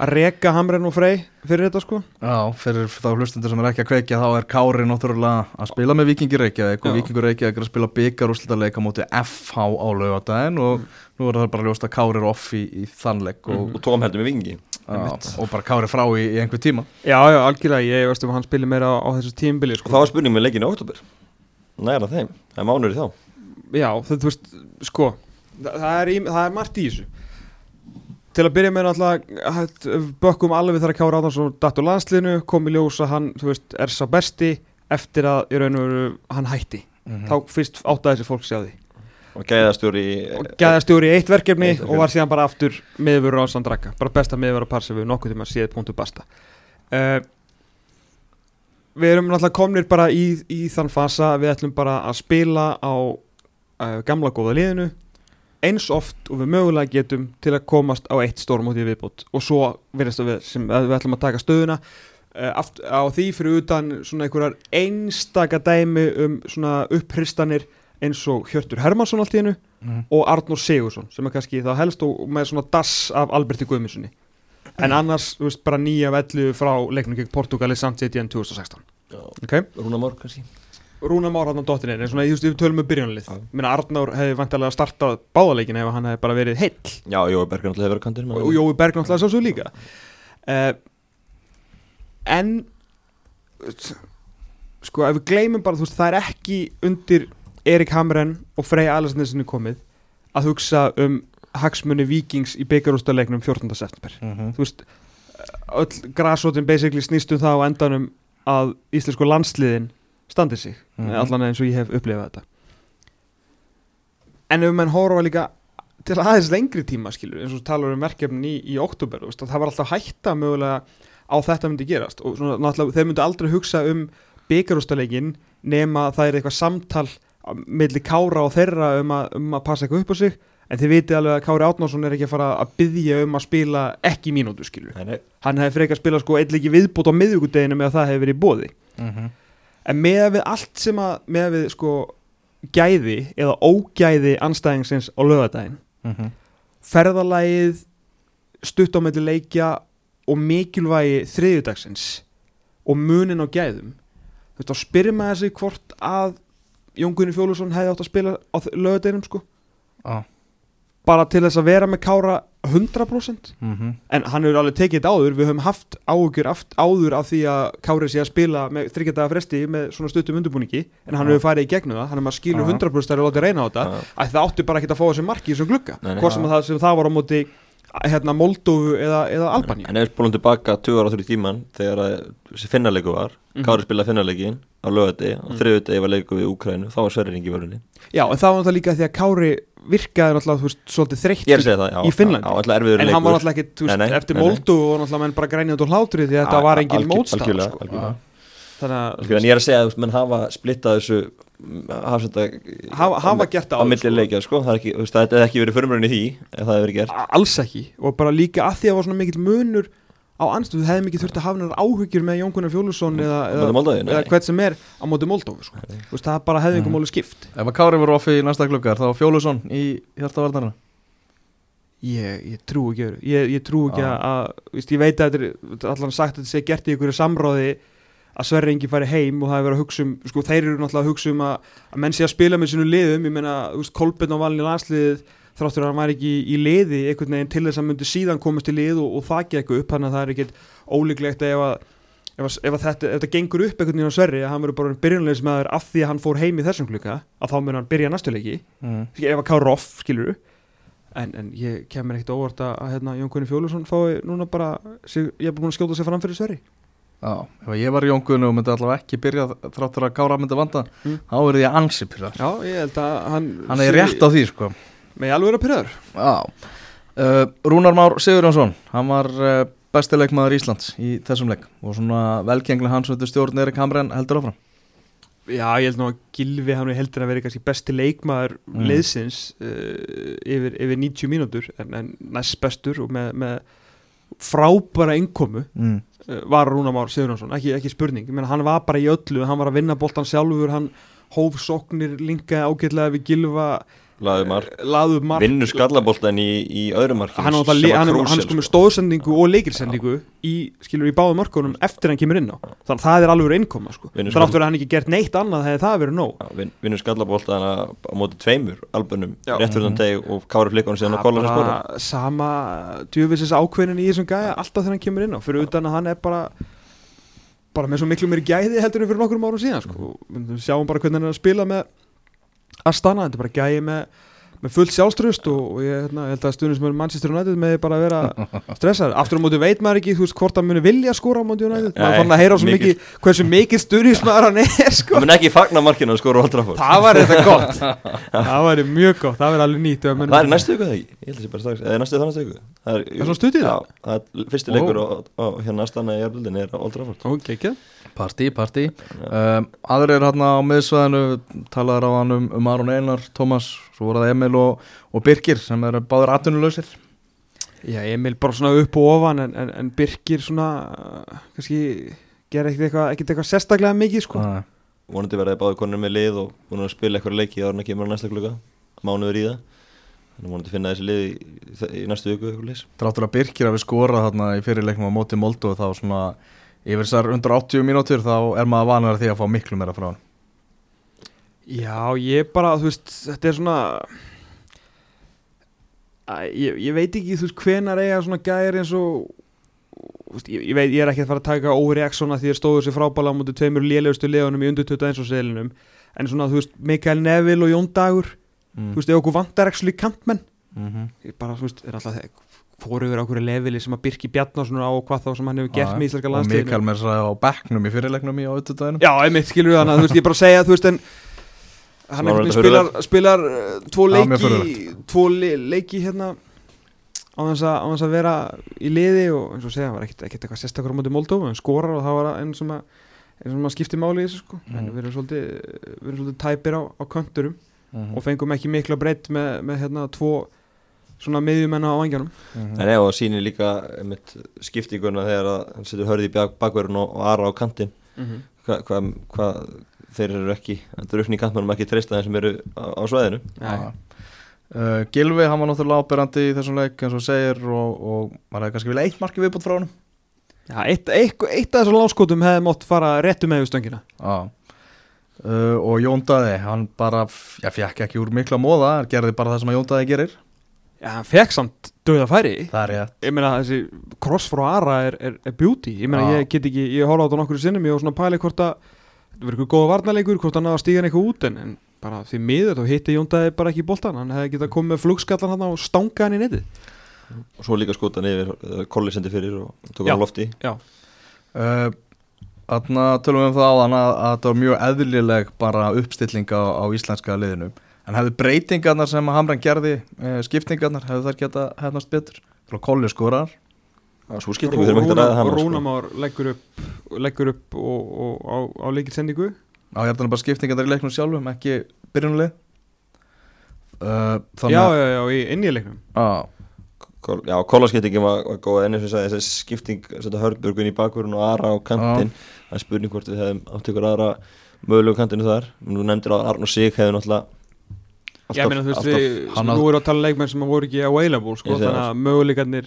að reka Hamren og Frey fyrir þetta sko. Já, fyrir þá hlustundur sem er ekki að kveikja þá er Kári náttúrulega að spila með Vikingi Reykjavík og Já. Vikingur Reykjavík er að spila byggarúslitaleika móti FH á laugadaginn og Mm. nú er það bara ljóst að Kári er off í, í þannleik og, og Tóm heldur með vingi já, og bara Kári frá í, í einhver tíma. Já, já, algjörlega, ég veist um að hann spilir meira á, á þessu tímbili og sko það var spurning með leikinu oktober næra þeim, það er mánuður í þá. Já, það, þú veist, sko það, það, er, í- það er margt í þessu Til að byrja með náttúrulega hætt, bökkum alveg þar að Kára Átnarsson datt úr landsliðinu, kom í ljós að hann veist, er sá besti eftir að í veru hann hætti. Mhm. þá fyrst áttaði þessi fólk sig á því. Og gæðastjóri og gæðastjóri í eitt verkefni Eitt og var síðan bara aftur miðurur á Sandrakka bara besta miðurur að par sem við nokkuð tíma séð punktu basta. Uh, Við erum náttúrulega komnir bara í, í þann fasa að við ætlum bara að spila á uh, gamla góða liðinu eins oft og við mögulega getum til að komast á eitt stórmóti viðbót. Og svo verðist að við, sem, að við ætlum að taka stöðuna uh, aft, á því fyrir utan svona einhverjar einstaka dæmi um svona upphristanir eins og Hjörtur Hermansson allt í hennu Mhm. og Arnór Sigursson sem er kannski þá helst og með svona dass af Alberti Guðmundssoni en annars, þú veist, bara nýja vellu frá leiknum gegn Portugali samt setjan 2016 ok, Rúna Mór kannski Rúna Már hann á dottinni en svona, þú veist, við tölum með byrjunalið minna Arnór hefði vantilega startað báðaleikin ef hann hefði bara verið heill já, Jói Berger náttúrulega hefur verið kantur og Jói Berg náttúrulega svo svo líka uh, en sko ef við gleymum bara þú veist það er ekki undir Erik Hamren og Frey Alessandinsinni komið að hugsa um hagsmunni Víkings í byggarústaleiknum 14. september Mhm. þú veist öll grasótin basically snýst um það á endanum að íslensku landsliðin standi sig. Mhm. allan eins og ég hef upplifað þetta. En ef menn horfa líka til aðeins lengri tíma skilur eins og talar um verkefnin í, í oktober veist, að það var alltaf hætta mögulega á þetta myndi gerast. Og svona, þeir myndi aldrei hugsa um byggarústaleikin nema að það er eitthvað samtal á milli Kára og þeirra um að, um að passa eitthvað upp á sig. En þið vitið alveg að Kári Átnársson er ekki að fara að byggja um að spila ekki mínútu nei, hann hefði frekar spilað sko eitthvað viðbútt á miðvíkudeginu með að það hefði verið bóði Mhm. En með við allt sem að með við sko gæði eða ógæði anstæðingsins á lögadaginn Mhm. ferðalagið stutt á melli leikja og mikilvægi þriðjudagsins og munin á gæðum þú veist þá spyrir maður sig hvort að Jón Gunni Fjólusson hefði átt að spila á lögadeinum sko Já. Bara til þess að vera með Kára 100% Mhm. en hann hefur alveg tekið þetta áður við höfum haft áhugjur áður af því að Kári sé að spila með þryggjadaga fresti með svona stuttum undirbúningi en hann Já. hefur farið í gegnum það, hann er maður skilur Já. 100% að láta reyna á þetta Já. að það átti bara ekki að fá þessi marki í Nei, nei. hvort sem það, sem það var á móti hérna Moldófu eða, eða Albaníu En ef við spólum tilbaka 20 ára í tíman þegar þessi finnarleiku var Mhm. Kári spilaði finnarleikin á lögati og Mhm. þriðudegi var leiku við Úkrænu þá var Sverrir Ingi vörunni Já, en það var náttúrulega líka því að Kári virkaði náttúrulega, þú veist, svolítið þreytt Ég að segja það, já, í Finnlandi. En leikur hann var náttúrulega ekki, þú veist, eftir. Moldófu og náttúrulega menn bara grænið út á hlátri því að þetta var engin algjörlega, sko. Þannig að, ég er að segja að menn hafa splittað þessu hafa, þetta, hafa, hafa gert það á áður, milli leikja sko. það er það hefði ekki verið förmurinn í því ef það hefði verið gert alls ekki og bara líka að því að var svona mikill munur á anstöðu, hefði mikið þurft að hafa hennar áhyggjur með Jón Gunnar Fjólusson eða, eða, eða hvert sem er á móti Moldófu sko. Þú veist, það bara hefði einhver móli skipt. Ef að Kári voru offi í næsta gluggar þá Fjólusson í hjartavarnarna ég, ég trú ekki öðru. Ég, ég trú ekki Já. að, að víst, ég veit að þetta er allan sagt að þetta sé gert í einhverju samráði að Sverri Ingi færi heim og það er verið að hugsa um sko, þeir eru náttúrulega að hugsa um að, að menn sé að spila með sinu liðum, ég meina þú veist, Kolbjörn á valin í landsliðið þráttur að hann væri ekki í, liði einhvern veginn til þess að hann myndi síðan komast í lið og, og það gekk upp, þannig að það er ekkit ólíklegt ef að ef, að, ef, að þetta, ef þetta gengur upp einhvern veginn á Sverri að hann verður bara byrjunleis með af því að hann fór heim í þessum klukka að þá mun hann byrja næstu leiki. Mm. ef að Kára off, skilur en, en ég kemur ekkert óvart að, hérna, Jón Kunni Fjólusson fái núna bara sig, ég er búin að skjóta sig fram fyrir Sverri. Já, ef ég var í Jóngunni og myndi allavega ekki byrja þráttur að Kára myndi vanda Mm. þá verði ég ansi pyrrar Já, ég held að hann Hann er rétt á því sko með alveg vera pyrraður Já. Uh, Rúnar Már Sigurjónsson hann var uh, besti leikmaður Íslands í þessum leik og svona velgenglega hans veitur stjórn Erik Hamren heldur áfram. Já, ég held nú að Gilvi hann er heldur að vera kannski besti leikmaður Mm. liðsins uh, yfir, yfir 90 mínútur en, en næst bestur og með, með frábæra innkomu mm. uh, var Rúnar Már Sigurjónsson, ekki, ekki spurning. Meina, hann var bara í öllu, hann var að vinna boltan sjálfur hann hóf sóknir linkaði ágætlega við Gilva laðið mark, laðu mark. Vinnur skallaboltan í, í öðru markinu hann, hann, hann, sko með sko. stóðsendingu og leikilsendingu í, skilur, í báðum mörkunum eftir hann kemur inn á. Þannig að það er alveg innkoma sko. Áttur að hann ekki gert neitt annað hefði það verið nóg. Já, vin- vinnur skallaboltan á móti tveimur albunum, rétt fyrir þann Mhm. deg og Kári flikkunum síðan að kolla að skora. bara sama djöfisins ákveðin í þessum gæja alltaf þegar hann kemur inn á. Fyrir utan að hann er bara bara með svo miklu meiri gæði heldur en fyrir nokkrum árum síðan sko. Við sjáum bara hvernig hann er að spila með Astana, þetta er bara gæði með með fullt sjálfströst og, og ég, hérna, ég held að stundum sem er Manchester United með bara að vera stressaður, aftur á móti veit maður ekki þú veist hvort hann muni vilja skora á móti United. Maður fann að heyra svo mikið. hversu mikið stuðnismæður hann er sko. það mun ekki fagna markinu að skora á Old Trafford. Það var þetta gott. Það væri mjög gott, það væri alveg nýtt það er næstu viku það ekki, ég held að það sé bara strax eða næstu þannig viku. Það er, Er svona stutt í það? Er fyrsti leikur og, og hérna aðstanna í Jafnvildin er Emil og, og Birgir sem eru báður atvinnulausir. Já, Emil bara svona upp og ofan en, en, en Birkir svona uh, kannski gera ekkert eitthvað ekkert eitthvað sérstaklega mikið sko. Nei. vonandi verði báði konur með lið og búin að spila eitthvað leiki áður en að kemur á næsta kluka mánuður í það. Þannig vonandi finna þessi lið í, í næstu viku Dráttur að Birgir hafi skorað þarna í fyrirleiknum á móti Moldu og þá svona yfir þessar 180 mínútur þá er maður vanar því að fá miklu meira frá hann Já, ég bara, þú veist, þetta er svona ég, ég veit ekki, þú veist, hvenar eiga svona gæri eins og veist, ég, ég, veit, ég er ekki að fara að taka overreaksona því að stóðu sér frábæla á mútið tveimur lélegustu leðunum í undirtötu eins og selinum en svona, þú veist, Mikael Neville og Jón Dagur mm. þú veist, ef okkur vantar ekki kantmenn mm -hmm. ég bara, þú veist, er alltaf þegar fóruður á hverju leveli sem að Birki Bjarnason á og hvað þá sem hann hefur gert með íslenska og landsliðinu Mikael þess að á bekknum í fyrirleiknum í auðvitaðinu Já, einmitt, skilur við hann að þú veist, ég bara segja, þú veist, en hann spilar, spilar uh, tvo leiki, tvo le leiki hérna á þess, að, á þess að vera í liði og eins og segja, hann var ekkert, ekkert eitthvað sérstakur á móti Moldófu, en skorar og það var einn sem að, einn sem að skipti máli í þessu sko, en Mhm. við erum svolítið, við erum svolítið tæpir á, á könturum Mhm. og fengum ekki mikla breytt með, með hérna tvo svona miðjumenn á vangjanum. Mhm. en ef það sýnir líka einmitt, skiptinguna þegar að hann setur hörði í bak bakverðin og, og Ara á kantinn hvað hva, hva, þeir eru ekki drufni í kantmennum ekki treysta þeim sem eru á, á svæðinu. Já. Uh, Gilvi, hann var náttúrulega ábyrrandi í þessum leik eins og segir og, og maður hefði kannski vilja eitt marki viðbútt frá hann Já, eitt, eitt, eitt af þessum láskotum hefði mátt fara réttu með við stöngina. Já. Uh, og Jóndaði, hann bara já, fjekk ekki úr mikla móða, hann gerði bara það sem að Jóndaði gerir. Já, hann fekk samt döða færi. Það er rétt. Ég meina þessi cross frá Ara er, er, er beauty. Ég meina ég get ekki, ég horfa á þetta nokkur sinnum Ég var svona pæli hvort að Þetta verður eitthvað góða varnarleikur, hvort hann náða að stíga hann eitthvað út en, en bara því miður þá hitti Jóndaði bara ekki í boltan Hann hefði getað komið með flugskallan hann og stanga hann í netið. Og svo líka skotan yfir uh, Kolli sendi fyrir og tók hann á lofti. Já, uh, Þannig að tölum við um það áðan að, að þetta var mjög eðlileg bara uppstilling á, á íslenska liðinu. En hefðu breytingarnar sem Hamran gerði uh, skiptingarnar, hefðu þær geta hefnast betur? Kolli skorar svo skiptingu þurfum ekki að ræða hann sko. Rúnamár leggur upp, leggur upp og, og, á, á leikilsendingu á hérna bara skiptingarnar í leiknum sjálfum, ekki byrjunulið uh, Já, já, já, í inn í leiknum. Já, Já, Kollaskiptingin var, var góð en eins og ég sagði þessi skipting setja Hörburgun í bakvörun og Ara á kantinn það er spurning hvort við hefum átt ykkur aðra mögulegu kantinu þar. Nú nefndir að Arn og Sig hefði náttúrulega Já, meina, þú veist, nú að- erum við að tala um leikmenn sem voru ekki available, sko, Ég segi þannig það. að möguleikarnir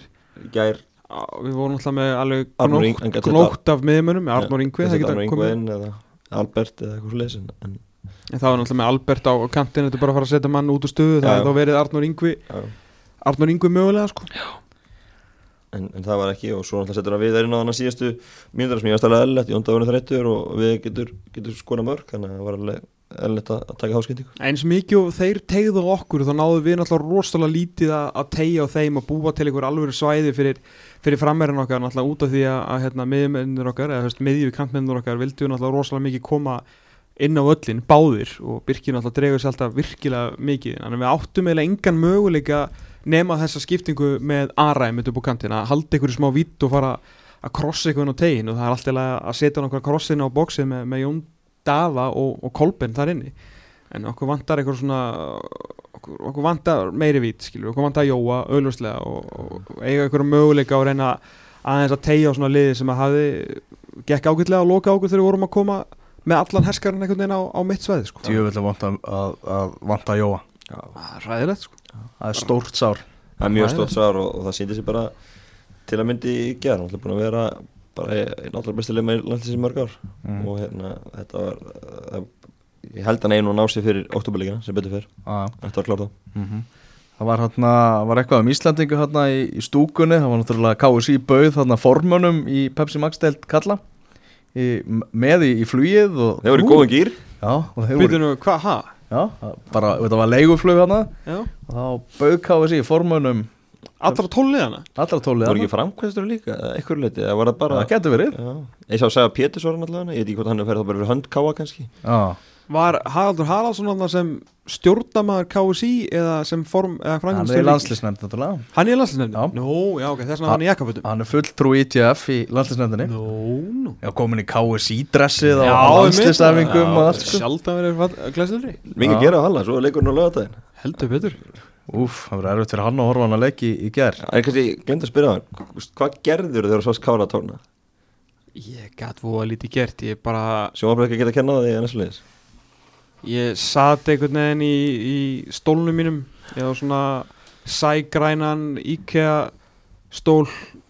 gær á, við vorum alltaf með alveg gnótt, af miðmönnum, Arnór Ingvi, það Arnur geta komið. inn eða Albert eða eitthvað lesin en, en það var náttúrulega með Albert á kantinn, þetta er bara að fara að setja mann út úr stöðu, það er þá verið Arnór Ingvi, já, Arnór Ingvi mögulega, sko. en, en það var ekki og svo setur hann við inn á hann að síðastu mínútur sem ég ástæðlega eðlilegt, Jón Dagurinn þrættur og við getur, getur skora mörg þannig að það var alveg eðlilegt að, taka háskendingu. Eins mikið og þeir tegðu okkur, þá náðu við náttúrulega rosalega lítið að, tegja á þeim og búa til einhver alvöru svæði fyrir, fyrir frammeirinn okkar, náttúrulega út af því að, hérna, miðmennir okkar, eða þú veist, miðju kantmennir okkar, vildu náttúrulega rosalega mikið koma inn á öllin, báðir og Birkir náttúrulega dregur sér alltaf virkilega mikið. Að við áttum eiginlega engan möguleika nema þessa skiptingu með aræmið upp á kantin, að halda ykkur smá vitt og fara að krossa inn á tegin og það er alltaf að setja nokkra krossin á bóksið með, með Jón Daða og, og Kolben þar inni. En okkur vantar eitthvað svona okkur, okkur vantar meiri vít skilur, okkur vantar Jóa, auðlustlega og, og, og eiga ykkur möguleika og reyna aðeins að tegja á svona liði sem að hafi gekk ágætlega að loka ágæt þegar við vorum að koma með allan herskarinn einhvern veginn á, á mitt svæði sko. djöfull að að, að vanta Jóa. Það er ræðilegt sko. Það er stórt sár. Það er mjög Það stótt svar og, og það síndi sér bara til að myndi í gerð hann er búin að vera bara einn allra besti leima í landið sem mörg ár. Mm. og hérna þetta var uh, ég held hann einu og ná sér fyrir oktoberleikina sem betur fyrr, Já, þetta var klárt þá. Mhm. Það var, hérna, var eitthvað um Íslandingu hérna í, í stúkunni, það var náttúrulega KSI bauð formönum í Pepsi Max deild kalla í, með í, í flugið og, þeir voru í góðan gýr já, og þeir voru, Býtu nú, hvað, ha? já, bara, þetta var leiguflug Já. og þá bauð KSI formönum Allra tólliðana? allra tólið voru ekki framkvæmstur líka, eða eitthvað leiti eða var það bara það getur verið Já. ég sá að segja Péturs var hann allavega ég veit ekki hvort hann er ferð þá bara fyrir hönd káa kannski já, Var Haraldur Haraldsson þarna sem stjórnamaður KSI eða sem form, eða hann er í landslisnefnd náttúrulega Hann er í landslisnefndi? Já. Nú, já, ok, þess vegna hann í jakkafutum hann er fulltrú ITF í landslisnefndinni Nú, nú já, komin í KSI dressið Já, og einmitt. landslisæfingum og allt sko. Sjaldan verið glæsildri mikið Já. gera á halla, svo er leikurinn á lögadaginn Heldur betur Úf, það verður erfitt fyrir hann að horfa hann að leiki í, í ger en kannski, ég glemt að spyrja hann hvað gerður þegar þú sást kára að tóna Ég gæt voða lítið gert Ég bara, sjónvarbreyka ekki geta að kenna það í ennast liðis ég sat einhvern veginn í, í stólnum mínum Ég var svona sægrænan IKEA stól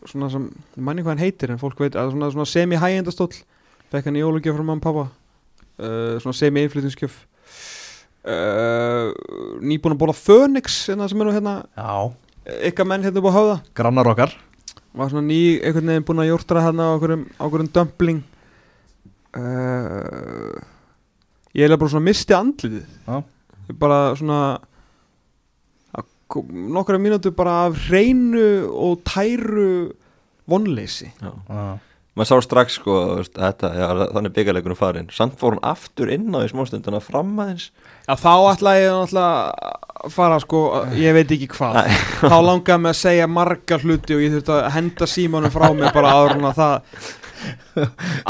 Svona sem, ég manni hvað hann heitir En fólk veit, að svona, svona semi-hægjenda stól. Fekk hann í jólugjöf frá mamma og pappa uh, Svona semi-innflytningsgjöf uh, Nýbúin að bóla Phoenix hérna sem er nú hérna. Já, Ykkar menn hérna upp á höfða. Grannar okkar. Var svona ný einhvern veginn búinn að jórtra hérna á okkurum, dömpling uh, ég er bara svona misti andlitið. Já. Ég bara svona að nokkra mínútur bara af hreinu og tæru vonleysi. Já. Já. Maður sá strax sko veist, þetta, já, þannig byggjarleikunum farin samt fór hann aftur inn á í smástundina fram aðeins. Að þá ætla ég að fara sko, ég veit ekki hvað. Þá langaði mig að segja marga hluti og ég þurfti að henda símanum frá mig bara áður en að það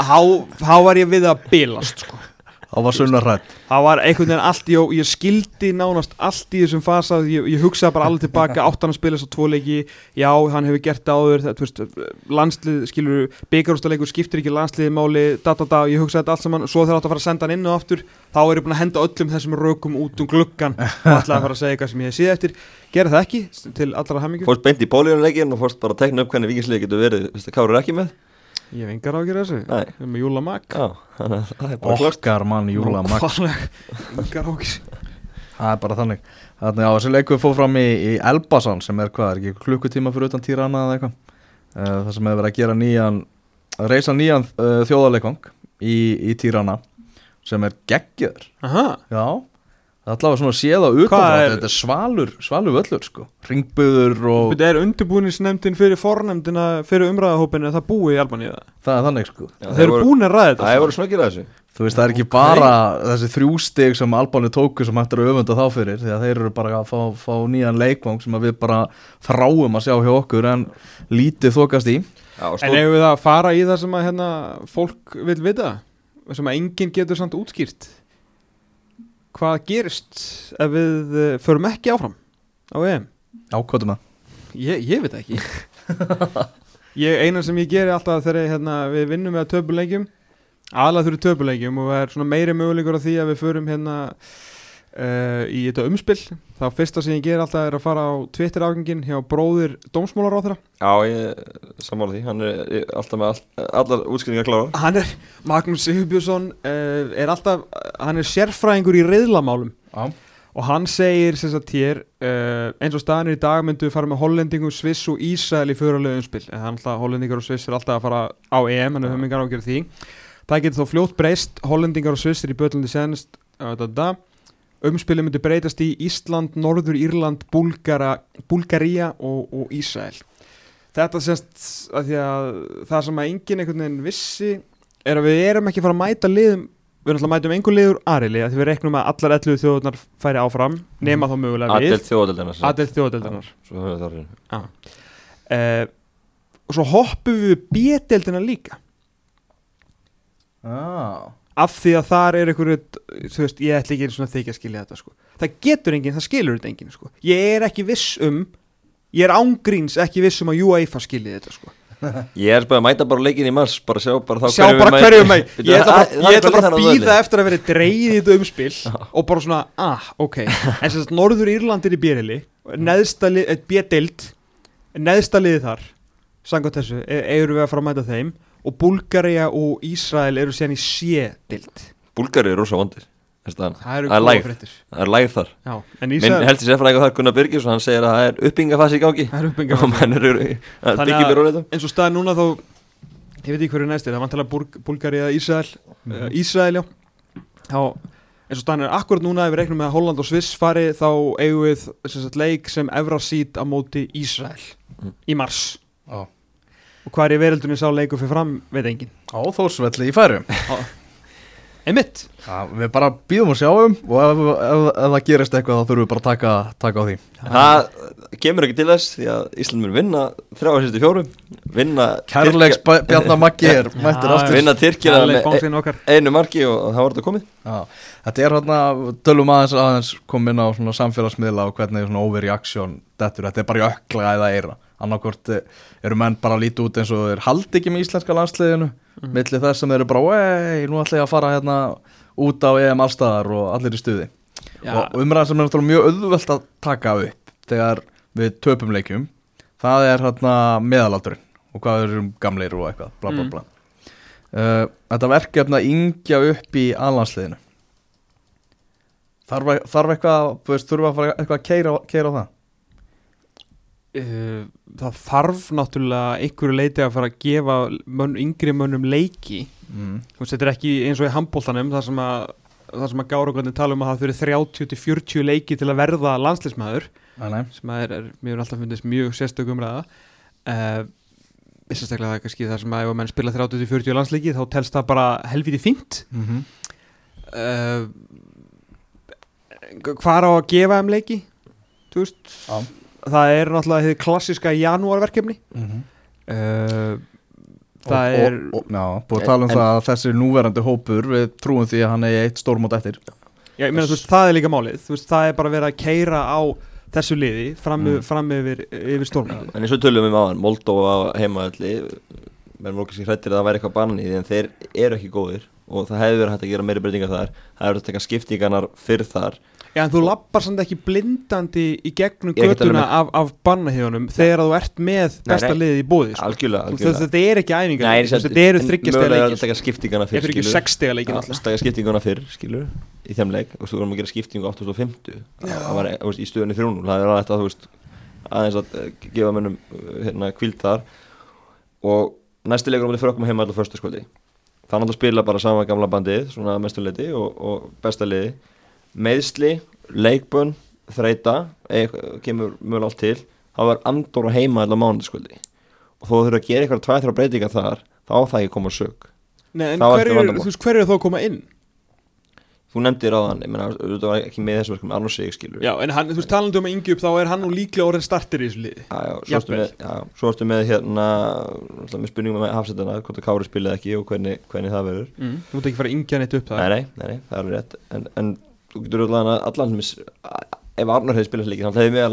þá var ég við að bilast sko Það var sunnar hrætt það var einhvern veginn allt, ég, ég skildi nánast allt í þessum fasa, ég, ég hugsaði bara alveg tilbaka, áttan að spila svo tvo leiki. Já, hann hefur gert það áður það, veist, landslið, skilur, byggarústaleikur skiptir ekki landsliði máli, da da da. Ég hugsaði þetta allt saman, svo þegar átt að fara að senda hann inn og aftur þá er ég búin að henda öllum þessum rökum út um gluggan og ætlaði að fara að segja eitthvað sem ég hef síða eftir. Gera það ekki, til allra hamingu Ég hef engar á að gera þessu. Við erum með Júla Mag Já, þannig að það er bara klart Okkar mann Júla Nákvæmlega. Engar á að gera Það er bara þannig. Þannig að þessi leikur fór fram í, í Elbasan sem er hvað, er ekki klukkutíma fyrir utan Tirana eða eitthvað? Uh, Það sem hefur verið að gera nýjan að reisa nýjan uh, þjóðarleikvang í, í Tirana sem er geggjör Aha, Já, allavega svona séð á utanfrá Hvað er- Þetta er svalur, svalur völlur sko. Ringbuður og Þetta er undirbúinisnefndin fyrir fornefndina fyrir umræðahópinu að það búi í Albaníu það er þannig sko. Já, Þeir eru búin að ræða þetta Það er voru snöggir að þessu. Þú veist, það er ekki bara þessi þrjú stig sem Albáni tóku sem hættir að öfunda þá fyrir því að þeir eru bara að fá, fá nýjan leikvang sem að við bara þráum að sjá hjá okkur en lítið þokast í. Já, og En ef við að fara í það sem að hérna, fólk vil vita sem að enginn getur samt útskýrt hvað gerist ef við uh, förum ekki áfram á EM? Ákvöldum það Ég, ég veit ekki. Ég, Einan sem ég geri alltaf þegar hérna, við vinnum með töpuleikjum aðlað þurfi töpuleikjum og það er svona meiri möguleikur á því að við förum hérna uh, í þetta umspill þá fyrsta sem ég geri alltaf er að fara á Twitter ágengin hjá bróðir dómsmálaráþra já, ég sammála því. Hann er er alltaf með all, allar útskýringar klára hann er, Magnús Sigurbjörnsson uh, er alltaf, hann er sérfræðingur í reyðlamálum Já, og hann segir sem sagt hér uh, eins og staðanir í dag myndu við fara með hollendingum, Sviss og Ísrael í fyrirlega umspil. En hann alltaf, hollendingar og Sviss er alltaf að fara á EM en við höfum engar á að gera því. Það getur þó fljótt breyst, hollendingar og Sviss er í bötlandi senast uh, da, da. umspili myndi breytast í Ísland, Norður Írland, Búlgara, Búlgaría og, og Ísrael. Þetta sést að því að það sem að enginn einhvern veginn vissi er að við erum ekki að fara að mæta liðum við erum alltaf að mæta um einhver liður aðrili að því við reknum að allar 11 þjóðunar færi áfram nema þá mögulega við. Adelt þjóðadeldina Adel þjóðadeldanar Svo höfum við það reyna uh, og svo hoppum við B-deldina líka. Ah. Af því að þar er einhverju þú veist, ég ætla ekki einu svona þykja að skilja þetta sko. það getur enginn, það skilur þetta enginn sko. ég er ekki viss um ég er ángríns ekki viss um að UEFA skilji þetta sko. Ég er bara að mæta bara leikin í mars Bara sjá bara þá sjá bara hverju um mig ég ætla bara, bara að býða eftir að vera í þetta umspil og bara svona, ah, ok en sagt, Norður Írland er í bérili neðsta lið, eh, B-deild neðsta liðið þar samkvæmt þessu, e eru við að fara að mæta þeim og Búlgaria og Ísrael eru síðan í C-deild. Búlgari er rosa vondir. Það það eru er góða lægð. fréttir. Það er lægð þar. Já, en Minn heldur sér fræðingar þar Gunnar Birgis og hann segir að það er uppbyggingafasi í gangi. Það er að Þannig að- eins og staðið núna þá ég veit ekki hverju næst er, það vantilega Búlg, Búlgari eða Ísrael Mhm. uh, Ísrael, já. Þá, eins og staðið er akkurat núna ef við reiknum með að Holland og Sviss fari þá eigum við sem sagt, leik sem efra sít á móti Ísrael Mhm. í mars. Já. Og hvað er í veröldunni sá leikur fyrir fram, veit enginn. Á þórsvelli í færum einmitt, Já, við bara býðum og sjáum og ef, ef, ef það gerist eitthvað þá þurfum við bara að taka, taka á því. Það kemur ekki til þess því að Ísland mun vinna þrjá að sýstu fjórum. Vinna Kærleiks Bjarnamaggi er mættur aftur. vinna Tyrkina með e- einu marki og og þá var þetta komið. Já, þetta er hérna, tölum aðeins aðeins kom inn á svona samfélagsmiðla og hvernig svona overreaction dettur, þetta er bara í ökla eða eira, annarkvort eh, eru menn bara að líti út eins og þeir haldi ekki með íslenska landsliðinu, mm. milli þess sem þeir eru bara, vei, nú ætla ég að fara hérna út á EM allstaðar og allir í stuði Já. og umræðan sem er náttúrulega mjög auðvelt að taka upp þegar við töpum leikjum það er hérna meðalaldurinn og hvað við erum gamleir og eitthvað bla bla Mm. bla uh, þetta verkefni að yngja upp í alhansliðinu þarf, þarf eitthvað þú veist, þurfa að fara eitthvað að keira, keira á það það þarf náttúrulega einhverju leiti að fara að gefa mönn, yngri mönnum leiki mm. þetta er ekki eins og í handbóltanum þar sem að að og tala um að það fyrir 30-40 leiki til að verða nei. sem að er, er er alltaf fundist mjög sérstök umræða uh, sérstaklega það er kannski það sem að ef að menn spila 30-40 landsleiki þá telst það bara helviti fínt Mm -hmm. uh, hvað er á að gefa þeim leiki þú veist Já. Það er náttúrulega þið klassiska janúarverkefni. Mm uh, það og, er og, og, já, búið að tala um En- það að þessi núverandi hópur við trúum því að hann er eitt stórmót eftir. Já, ég meina, þú veist, það er líka málið. Veist, það er bara verið að keira á þessu liði fram, Mm. fram yfir, yfir stórmóti En eins og tölum við um aðan, Moldova heimaðalli menn voru kannski hrættir að það væri eitthvað bann í því en þeir eru ekki góðir og það hefur verið hægt að gera meiri breytingar þar. Það hefur verið að taka skiptingarnar fyrir þar. Já, en þú lappar samt ekki blindandi í gegnum alveg af, af bannahjónum þegar þú ert með besta liðið í bóði sko. algjörlega, algjörlega. Þetta er ekki æfingar. Nei, veist, Þetta eru þryggjastega leikir. að skiptingarna fyrir fyrir ekki sextega leikin Já, alltaf taka skiptinguna fyrr, skilur í þeim leik, og þú vorum að gera skiptingu 850 það var veist, í stöðunni 3-0 það er aðeins að, þú veist, aðeins að eh, gefa mönnum eh, hérna, kvíld þar. Og næsti leikur á móti frökkum heima alltaf förstu skvöldi þannig að spila bara sama gamla bandið svona mestuleiti og, og besta liði meðsli, leikbönn þreita, eitthvað, kemur mjög allt til, það var andor og heima alltaf mánudaskvöldi og þó þurfa að gera eitthvað tvæð þrjá breytingar þar þá það ekki koma sög Nei, en Það var hver eru þá að koma inn? Þú nefndir á þann, ég meina, þú var ekki með þessu verkum Arnur Sig, skilur Já, en hann, þú veist, talandi um að yngi upp þá er hann nú líklega orðin starter í þessu liði. Já, já, svo Jafnvel. með, já, svo ertu með hérna með spurningum með hafsettina hvort að Kári spilaði ekki og hvernig, hvernig það verður. Mm. Þú mútt ekki fara að yngja neitt upp það nei, nei, nei, nei, það er rétt. En, en þú getur allan að allan er- ef Arnur hefði spilað líka, þannig hefði að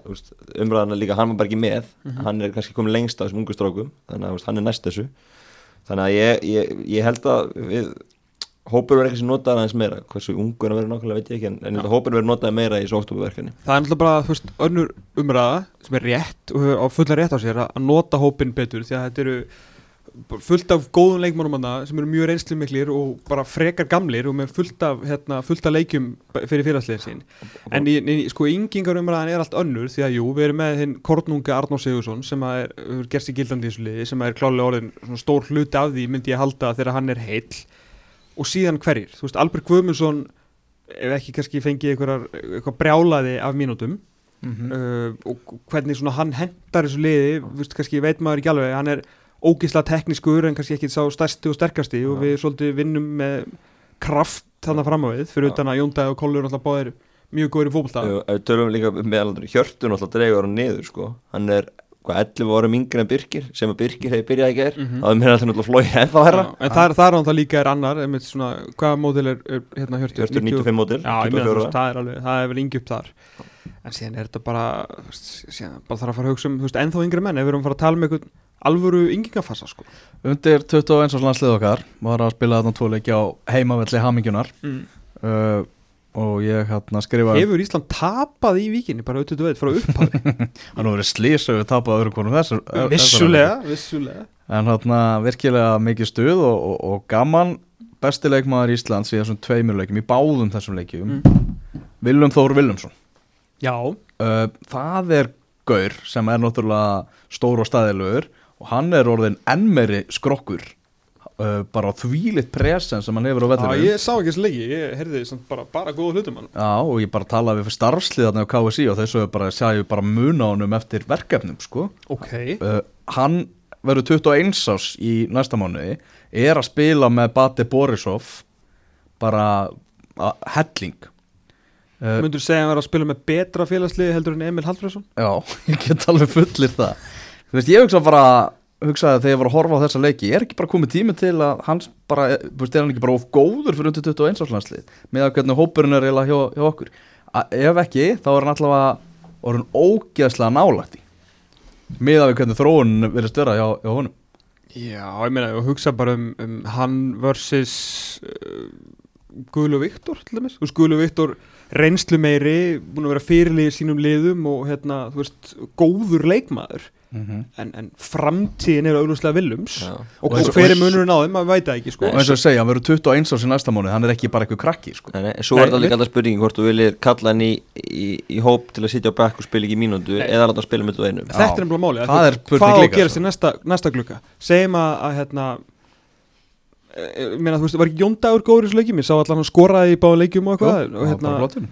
þú veist, umræðan líka, hann var bara ekki með. Hann kannski komin lengst af þessum ungu strókum þannig að hann er þannig að ég, ég, ég held að við, hópur verður eitthvað sem notaði aðeins meira. Hversu ungur hann verður nákvæmlega veit ég ekki en, en að hópur verður notaði meira í þessu oktoberverkefni Það er náttúrulega bara, þú veist, önnur umræða sem er rétt og á fulla rétt á sér að að nota hópin betur því að þetta eru fullt af góðum leikmannum hana sem eru mjög reynslu miklir og bara frekar gamlir og með fullt af, hérna, fullt af leikjum fyrir félagslegin sín. En í, í, sko yngingar umræðan er allt önnur því að jú, við erum með hinn Kornunga Arnór Sigursson sem að er, hefur gerst í gildandi í þessu liði sem að er klálega orðin stór hluti af því myndi ég halda þegar hann er heill og síðan hverjir, þú veist, Albert Guðmundsson ef ekki kannski fengið eitthvað brjálaði af mínútum Mhm. uh, og hvernig svona hann hendar þessu liði, þú veist, kannski veit maður ekki alveg hann er ógisla teknískur en kannski ekki sá stærsti og sterkasti og Já. við svolítið vinnum með kraft þannig fram á við, fyrir Já. utan að Jóndæði og Kollur alltaf báðir mjög góður í við tölum líka meðalandur Hjörtun alltaf dreigur hann niður sko hann er hvað 11 árum yngri en Birkir sem að Birkir hefði byrjað í gær Mhm. þá er mér alltaf náttúrulega flóið ennþá herra Já, en það, það er hann það líka er annar svona, hvaða mótil er, er hérna hjörtur? Hjörtur 95 mótil Já, ég meina, þú veist, það er alveg, það er vel yngi upp þar en síðan er þetta bara bara þarf að fara að hugsa um, þú veist, ennþá yngri menn ef við erum að fara að tala um einhvern alvöru yngingafassa, sko Undir 21 árs landslið okkar var að spila þarna tvo leiki á heimavelli Hamingjunar mm. uh, og ég hérna skrifa Hefur Ísland tapað í víkinni bara auðvitað veit frá upphafi? Hann hefur verið slís og við tapað öðru konum þessar Vissulega, vissulega. En hérna virkilega mikið stuð og, og, og gaman. Besti leikmaður Íslands í þessum tveimur leikum í báðum þessum leikjum mm. Willum Þór Willumsson. Já, það er gaur sem er náttúrulega stór og staðilegur og hann er orðin enn meiri skrokkur uh, bara þvílitt presen sem hann hefur á Já, vellinu ég sá ekki þessu leiki, ég heyrði bara, bara góða hlutum hann Já, og ég bara talaði við starfsliðarna á KSI og þessu bara sjæðu bara muna honum eftir verkefnum, sko. Ok, Uh, hann verður 21 ás í næsta mánuði, er að spila með Bate Borisov bara helling. Uh, myndur segja að hann var að spila með betra félagsliði heldur en Emil Hallfræðsson já, ég get alveg fullir það. Þú veist, ég hugsa bara, hugsaði þegar ég var að horfa á þessa leiki, er ekki bara komið tími til að hans bara, eh, þú veist, er hann ekki bara of góður fyrir undir 21 áslandslið, með að hvernig hópurinn er eiginlega hjá, hjá okkur. A, ef ekki, þá er hann allavega orðin ógeðslega nálægt í. Með að hvernig þróun verðist vera hjá, hjá honum. Já, ég meina, og hugsa bara um, um hann versus uh, Guðlu Viktor, til dæmis Guðlu Viktor reynslu meiri búin að vera fyrirlið sínum liðum og hérna, þú veist, góður leikmaður Mm en, en framtíðin er auðvitað Willums Já. og, Og og eins og- hver er munurinn á þeim, maður veit það ekki sko. Og eins og ég segja, hann verður 21 árs í næsta mánuði, hann er ekki bara eitthvað krakki, sko. Nei, nei, en svo Nei, er það líka alltaf spurningi hvort þú viljið kalla hann í, í, í hóp til að sitja á bekk og spila ekki Nei. eða láta hann spila með þú einum þetta er nefnilega máli er hvað á að líka, gerast sko. í næsta, næsta glukka segjum að, að hérna eh, ég meina, þú veist, var ekki Jóndagur góður í þessu leikjum, ég sá allan hann skoraði í báða leikjum og eitthvað og hérna,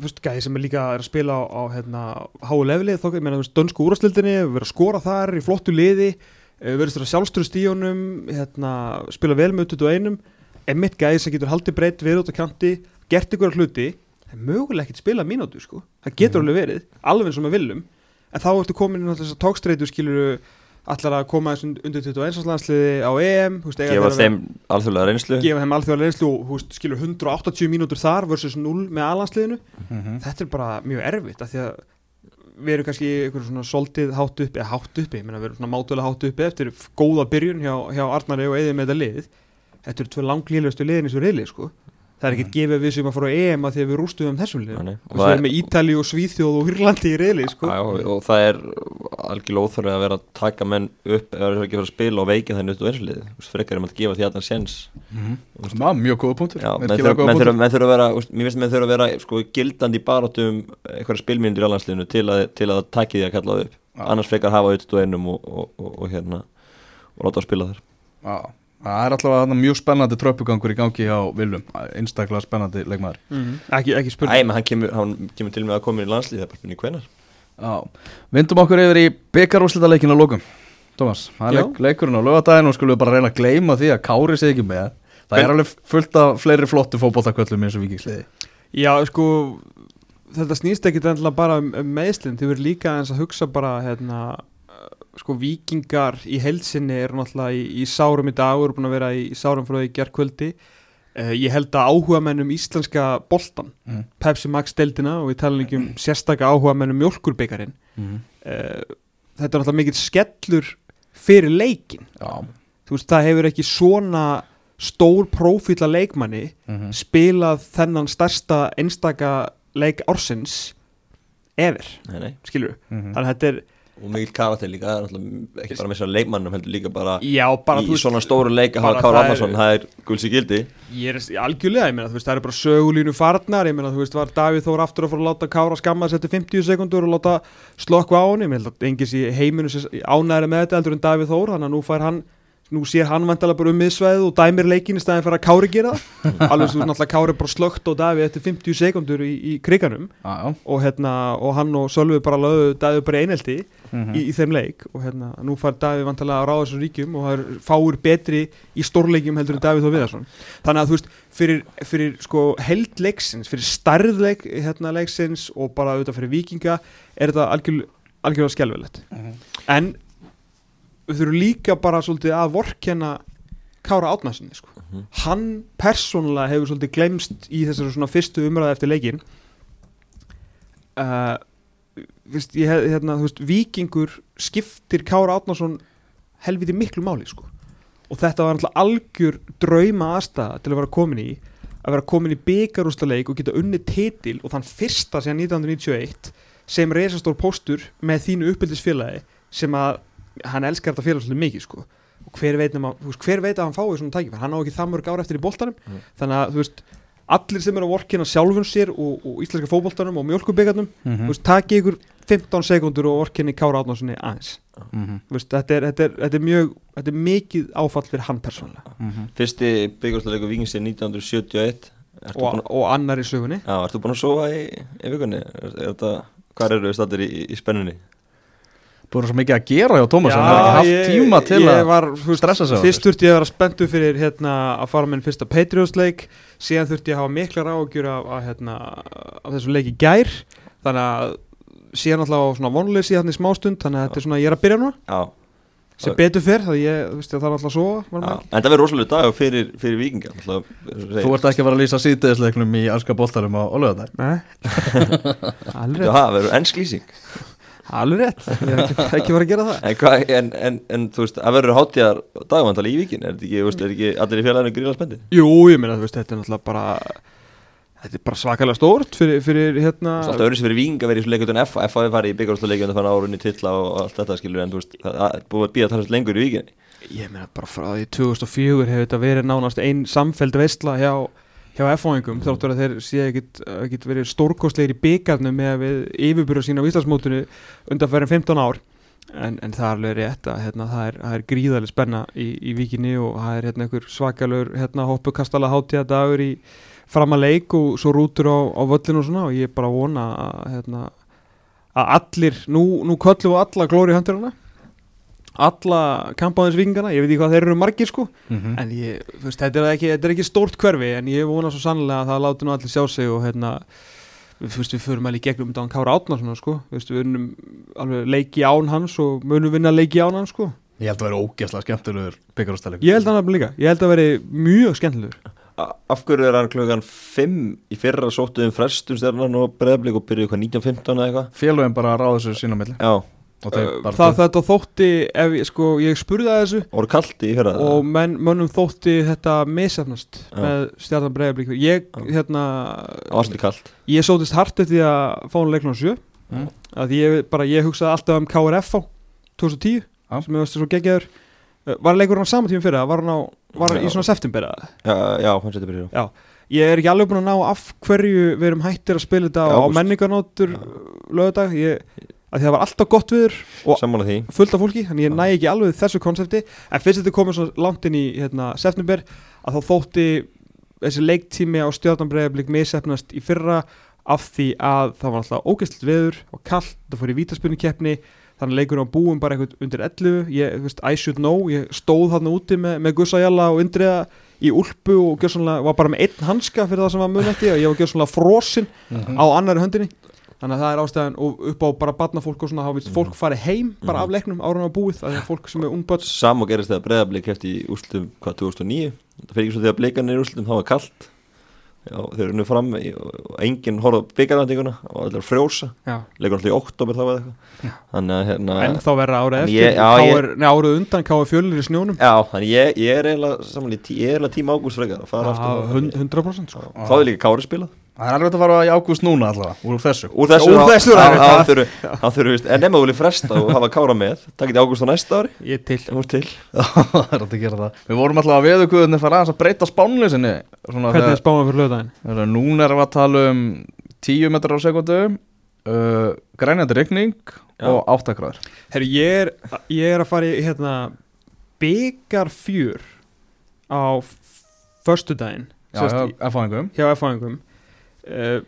veist, gæði sem er líka er að spila á, á hérna, háu leveli þá, meina, veist, dönsku úrastildinni verið að skora þar í flottu liði eh, verið að sjálfstöru stíunum hérna, spila vel með 21 emitt gæði sem getur haldið breytt verið út á kanti, gert ykkur hluti það er mögulega ekkert spila mínútu, sko það getur Mhm. alveg verið, alveg eins og með viljum en þá ertu komin á þess að tókstreitu skilur allar að koma þessum undir 21 landsliði á EM eiga gefa að þeim alþjóðlega reynslu. Gefa þeim alþjóðlega reynslu og þú veist, skilur 180 mínútur þar versus 0 með alansliðinu Mhm. þetta er bara mjög erfitt af því að við erum kannski eitthvað svona soldið hátt uppi, eða hátt uppi, ég meina við erum svona mátulega hátt uppi eftir góða byrjun hjá, hjá Arnari og Eði með þetta lið. Þetta eru tvö langlíðlustu liðin í svo reyli sko. Það er ekkert gefið að við sem að fara á EM að því að við rústuðum þessum lið Nei, nei. og við erum með Ítali og Svíþjóð og Írlandi í reyli sko. Já, og, og það er algjörlega óþörlega að vera að taka menn upp eða ekki að fara að spila og veikja þannig út á einslið frekar um að gefa því að það séns Ná, mjög góða punktur. Mér finnst að menn þurfa að vera sko, gildandi í barátum eitthvað spilmyndir í alhansliðinu til að, til að það taki því að kalla það upp. Já. annars frekar hafa auðvitað og einum og, og, og, og hérna og láta að spila þar. Já, það er alltaf þarna mjög spennandi tröppugangur í gangi á Viljum einstaklega spennandi leikmaður. Mm. ekki, ekki Að vindum okkur yfir í byggarúslitaleikin á lókum Tómas, það er leik, leikurinn á lögadaginn og skulum við bara reyna að gleyma því að Kári sé ekki með. Það Hvern- er alveg fullt af fleiri flottu fótbollaköllum eins og vikingsliði Já, sko þetta snýst ekki bara um, um meðslinn þið verður líka eins að hugsa bara hérna, uh, sko vikingar í heilsinni eru náttúrulega í, í sárum í dag og eru búin að vera í, í sárum frá því gerðkvöldi uh, ég held að áhuga mennum íslenska boltan Mm. Pepsi Max deildina og við tala ekki um sérstaka áhuga mennum mjölkurbyggarinn mm. uh, þetta er náttúrulega mikill skellur fyrir leikin Já, þú veist það hefur ekki svona stór prófíla leikmanni mm spilað þennan stærsta einstaka leik ársins nei. skilur -hmm. þannig að þetta er, og mikill karakter líka er ekki bara með sér leikmannum heldur líka bara já bara í svona stóru leik að hafa Kára það Arnarsson það er gulsi gildi. Ég er algjörlega, ég meina þú veist, það er bara sögulínu farnar, ég meina þú veist, var Davíð Þór aftur að fara að láta Kára skamma þess eftir 50 sekundur og láta slokku á hann, ég meina engis í heiminu sem ánæri með þetta heldur en Davíð Þór, þannig að nú fær hann nú sér hann vantalega bara um miðsvæðið og dæmir leikin í staðin fyrir að Kári gera það. Alveg svo náttúrulega Kári bara slögt og Davíð eftir 50 sekundur í, í kriganum. Og hérna, og hann og Sölvi bara lögðu Davíð bara einelti Mhm. í, í þeim leik. Og hérna, nú fær Davíð vantalega að ráða þessum ríkjum og það er fáur betri í stórleikjum heldur en Davíð Þór Viðarsson. Þannig að þú veist, fyrir, fyrir sko held leiksins, fyrir starðleik hérna leiksins og bara auðvitað fyrir vikinga er þetta algjör, algjörlega skelvilegt Mhm. en við þurfum líka bara svolítið að vorkenna Kára Átnarssoni sko. Mhm. hann persónulega hefur svolítið glemst í þessari svona fyrstu umræði eftir leikin uh, veist, ég hef, hérna, þú veist, vikingur skiptir Kára Átnarsson helviti miklu máli sko. og þetta var alltaf algjör drauma aðstæða til að vera komin í að vera komin í byggarústaleik og geta unni titil og þann fyrsta síðan 1991 sem reysastór póstur með þínu uppbyldisfélagi sem að hann elskar þetta félag svolítið mikið sko og hver veit, nema, veist, hver veit að hann fái svona tækifæri hann á ekki það mörg ára eftir í boltanum Mm. þannig að þú veist, allir sem eru að vorkina sjálfum sér og, og íslenska fótboltanum og mjölkubyggarnum, Mhm. þú veist, taki ykkur 15 sekundur og vorkini Kára Átnarssoni aðeins Mhm. Þú veist, þetta, er, þetta, er, þetta er mjög þetta er mikið áfall fyrir hann persónulega Mhm. fyrsti byggjumsleiku vikings er 1971 Ertu og, búin að- og annar í sögunni Já, ertu búin að sofa í, í vikunni? Er, er þetta, hvað eru við stættir í, í spennunni? Búin svo mikið að gera hjá Tómas hann har ekki haft tíma til ég að var, stressa sig Fyrst þurfti ég að vera spenntu fyrir hérna, að fara með minn fyrsta Patriots leik. Síðan þurfti ég að hafa miklar áhugjur af, af, hérna, af þessu leik í gær. Þannig að síðan alltaf á svona vonleysi hérna í smástund þannig að þetta er svona, ég er að byrja núna. Já, sem betur fyrr, það er alltaf að sofa var já. maður. en það verður rosalega dag fyrir, fyrir vikinga alltaf, Þú ert ekki að fara að lýsa síðdeðisleiknum í anska boltarum á Nei, alveg rétt, það ég er ekki, ekki var að gera það. En, hva, en, en, en þú veist, það verður hátíðar dagvandali í vikin, er þetta ekki, veist, er ekki allir í félaginu gríla spendi? Jú, ég meina, þú veist, þetta er náttúrulega bara þetta er bara svakalega stórt fyrir, fyrir hérna Það alltaf öðru sem fyrir vikinga verið í svo leikutun F F hafi farið í byggjumsleiku undan fann árunni titla og allt þetta skilur en þú veist, það það er búið að býja að talast lengur í vikinni ég meina bara frá því 2004 hefur þetta verið nánast einn samfeld veistla hjá, hjá F-fáingum þáttur að þeir sé ekkit verið stórkostlegir í byggarnum með að við yfirbyrja sína á Íslandsmótinu undanferðin 15 ár. En, en það er alveg rétt að hérna, það, er, er gríðarlega spenna í, í vikinni og það er hérna einhver svakalur hérna, hoppukastala hátíða dagur í fram að leik og svo rútur á, á völlinu og svona og ég er bara að vona að, hérna, að allir, nú, nú köllum við alla glóri höndirina alla kampaðins vikingana, ég veit ekki hvað þeir eru margir sko. Mhm. en ég, þú veist, þetta er ekki, þetta er ekki stórt hverfi en ég vona svo sannlega að það láti nú allir sjá sig og hérna við, þú veist, við förum alveg í gegnum þetta á Kára Átnarsson sko, þú veist, við unum alveg leiki án hans og munum vinna leiki án hans sko. Ég held að vera ógeðslega skemmtilegur byggarústalegur ég held að hann líka, ég held að veri mjög skemmtilegur. Af hverju er hann klukkan 5 í fyrra sóttuðum frestun stjarnan og breyðblik og byrjuði hvað 1915 eða eitthvað? Félögum bara ráða þessu sína milli. Já, bara það þetta þótti ef sko, ég spurði að þessu. Og kaldi og menn, mönnum þótti þetta misafnast Já. með stjarnan breiðablík ég, Já. hérna Það var svolítið kalt. ég sótist hart eftir að fá hann leiknum 7 Mm. að því ég bara, ég hugsaði alltaf um KRF á 2010 Já. sem ég veist svo geggjaður. Uh, var leikurinn á sama tíma fyrir það, var hann á var hann í Já. svona september eða? Já, já hann setið byrjuð ég er ekki alveg búin að ná af hverju við erum hættir að spila þetta á, á ágúst. menningarnótur lögadag ég, að það var alltaf gott viður og fullt af fólki, þannig ég næ ekki alveg þessu konsepti. En fyrst þetta komið svo langt inn í hérna, september að þá þótti þessi leiktími á stjórnanbreiðablík misefnast í fyrra af því að það var alltaf ógæstlegt veður og kallt, það fór í vítaspunni þannig að leikurinn á búum bara eitthvað undir 11 ég, þú veist, I should know, ég stóð þarna úti með, með Gussa Jalla og Indriða í úlpu og var bara með einn hanska fyrir það sem var munætti og ég var frosinn Mhm. á annari höndinni þannig að það er ástæðan og upp á bara barnafólk og svona þá vil fólk fari heim bara af leiknum árun á búið það er fólk sem er ungböts Sam og gerist þegar breyðblik hefti í úrslutum hvað 2009 Það fyrir ekki svo þegar blikarnir í úrslutum þá var kalt. Já, þeir eru nú fram og enginn horfði á byggarvændinguna og allir frjósa. Leikur alltaf í oktober þá eða eitthvað. Þannig að hérna en þá verða En eftir. árið undan káði fjölir í snjónum. Já, þannig ég, ég er eiginlega ég er eiginlega tíma ágúst frekar að fara Já, aftur. hund- 100% sko. og þá er líka Kári spilað það er alveg að fara í ágúst núna allavega úr þessu. Úr þessu Úr þessu, þá- það er þá það. þurfu þá þurfu víst en nema þú viljið fresta og hafa Kára með það geti ágúst á næsta ári. Ég er til. Er til. Það er hægt að gera það. Við vorum alltaf að veðuguðinni fara aðeins að breyta spánleysinni svona hvernig er spáman fyrir þegar núna erum við að tala um 10 metrar á sekundu uh, grænjandi rigning Já. og 8 gráður. Herru, ég er, ég er að fara í hérna, byggar fjör á förstudaginn já, hjá F-fæðingum uh,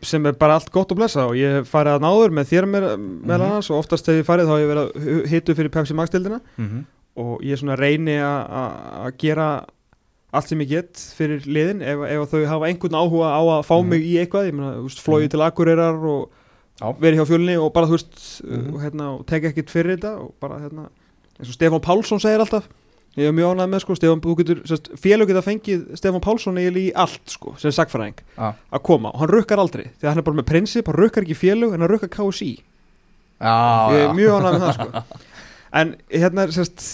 sem er bara allt gott að blessa og ég farið að náður með þér með, Mhm. annars og oftast þegar ég farið þá hef ég verið að hitu fyrir Pepsi Max dildina mm -hmm. og ég reyni að- gera allt sem ég get fyrir liðin ef, ef þau hafa einhvern áhuga á að fá Mhm. mig í eitthvað, ég meina, flóið til Akureyrar og verið hjá fjölni og bara, þú veist, Mhm. og, hérna, og teka ekkert fyrir þetta og bara, hérna, eins og Stefán Pálsson segir alltaf, ég er mjög ánægð með, sko, félög geta fengið Stefán Pálsson í allt, sko, sem sagfræðing, Já. að koma og hann rukkar aldrei, því að hann er bara með prinsip, hann rukkar ekki félög en hann rukkar KSI já, ég er mjög ánægð með það sko. en hérna sérst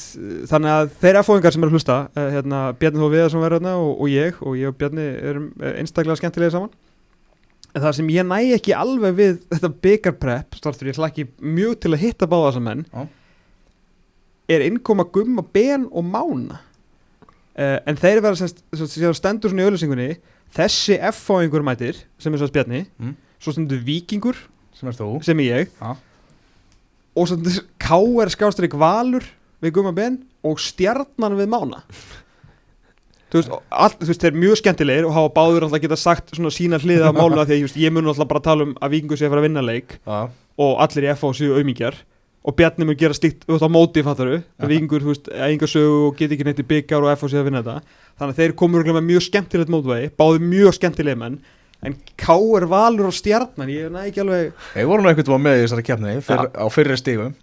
þannig að þeir erfóðingar sem eru hlusta eh, hérna, Bjarni Þó Viðarsson verður hérna og, og ég og ég og Bjarni erum eh, einstaklega skemmtilega saman en það sem ég næ ekki alveg við þetta byggarprepp startur ég hlakki mjög til að hitta báða þessa menn Já. Er innkoma gumma ben og mána uh, en þeir verða semst, semst stendur svona í auðlýsingunni þessi F-fóðingur mætir sem er svo Bjarni Mm. svo stendur vikingur sem er þú sem er ég Já. og svo K.R. skástrík Valur við Guma Ben og Stjarnan við Mána þú veist, all, þú veist, þeir eru mjög skemmtilegir og hafa báður alltaf geta sagt svona sína hliða á máluna því að ég, ég mun alltaf bara tala um að vikingu sé að fara að vinna leik já, og allir í FH séu auðmingjar og Bjarni mun gera stíkt út á móti fattaru, að vikingur, þú veist, enga sögu og get ekki neitt í byggar og sé að vinna þetta. Þannig að þeir komur með mjög skemmtilegt mótvegi báður mjög skemmtilegir menn. En K.R. Valur og Stjarnan ég næ ekki alveg ég voru nú einhvern veginn með í þessari keppni fyrr, á fyrri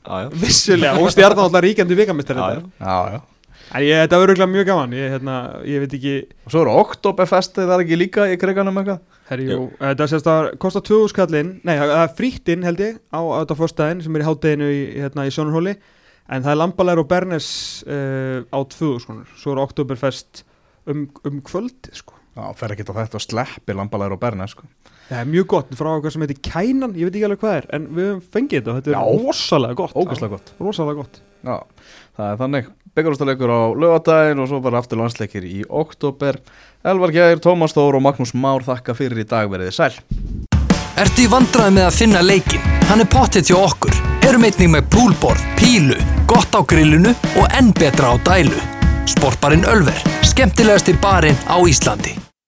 já Vissulega, og stjarnan alltaf ríkjandi vikamistar þetta ég, þetta verður örugglega mjög gaman. Ég, hérna, ég veit ekki og svo eru Oktoberfestið, það er ekki líka í kriganum eitthvað? Jú, Þetta sést að kostar 2000 skallinn Nei, það það er frítt inn held ég á, á þetta fyrstæðin sem er í hátteginu í, hérna, í Sjónarhóli. En það er Lambalæður og Bernes uh, á 2000 skonur Svo er Oktoberfest um, um kvöldi sko. já, fer ekki þetta og sleppi lambalæður og berna sko. Það er mjög gott. Frá eitthvað sem heitir Kænan Ég veit ekki alveg hvað er En við höfum fengið þetta og Þetta er rosalega gott. Ógæslega gott. Rosalega gott. Já, það er þannig byggarústaleikur á lögadaginn og svo bara aftur landsleikir í oktober Elvar Gjær, Tómas Þór og Magnús Már þakka fyrir í dag veriði sæl Ertu í vandræði með að finna leikin? Hann er pottet hjá okkur. Erum einnig með púlborð, pílu, gott á grillinu og enn betra á dælu. Sportbarinn Ölver, skemmtilegasti barinn á Íslandi.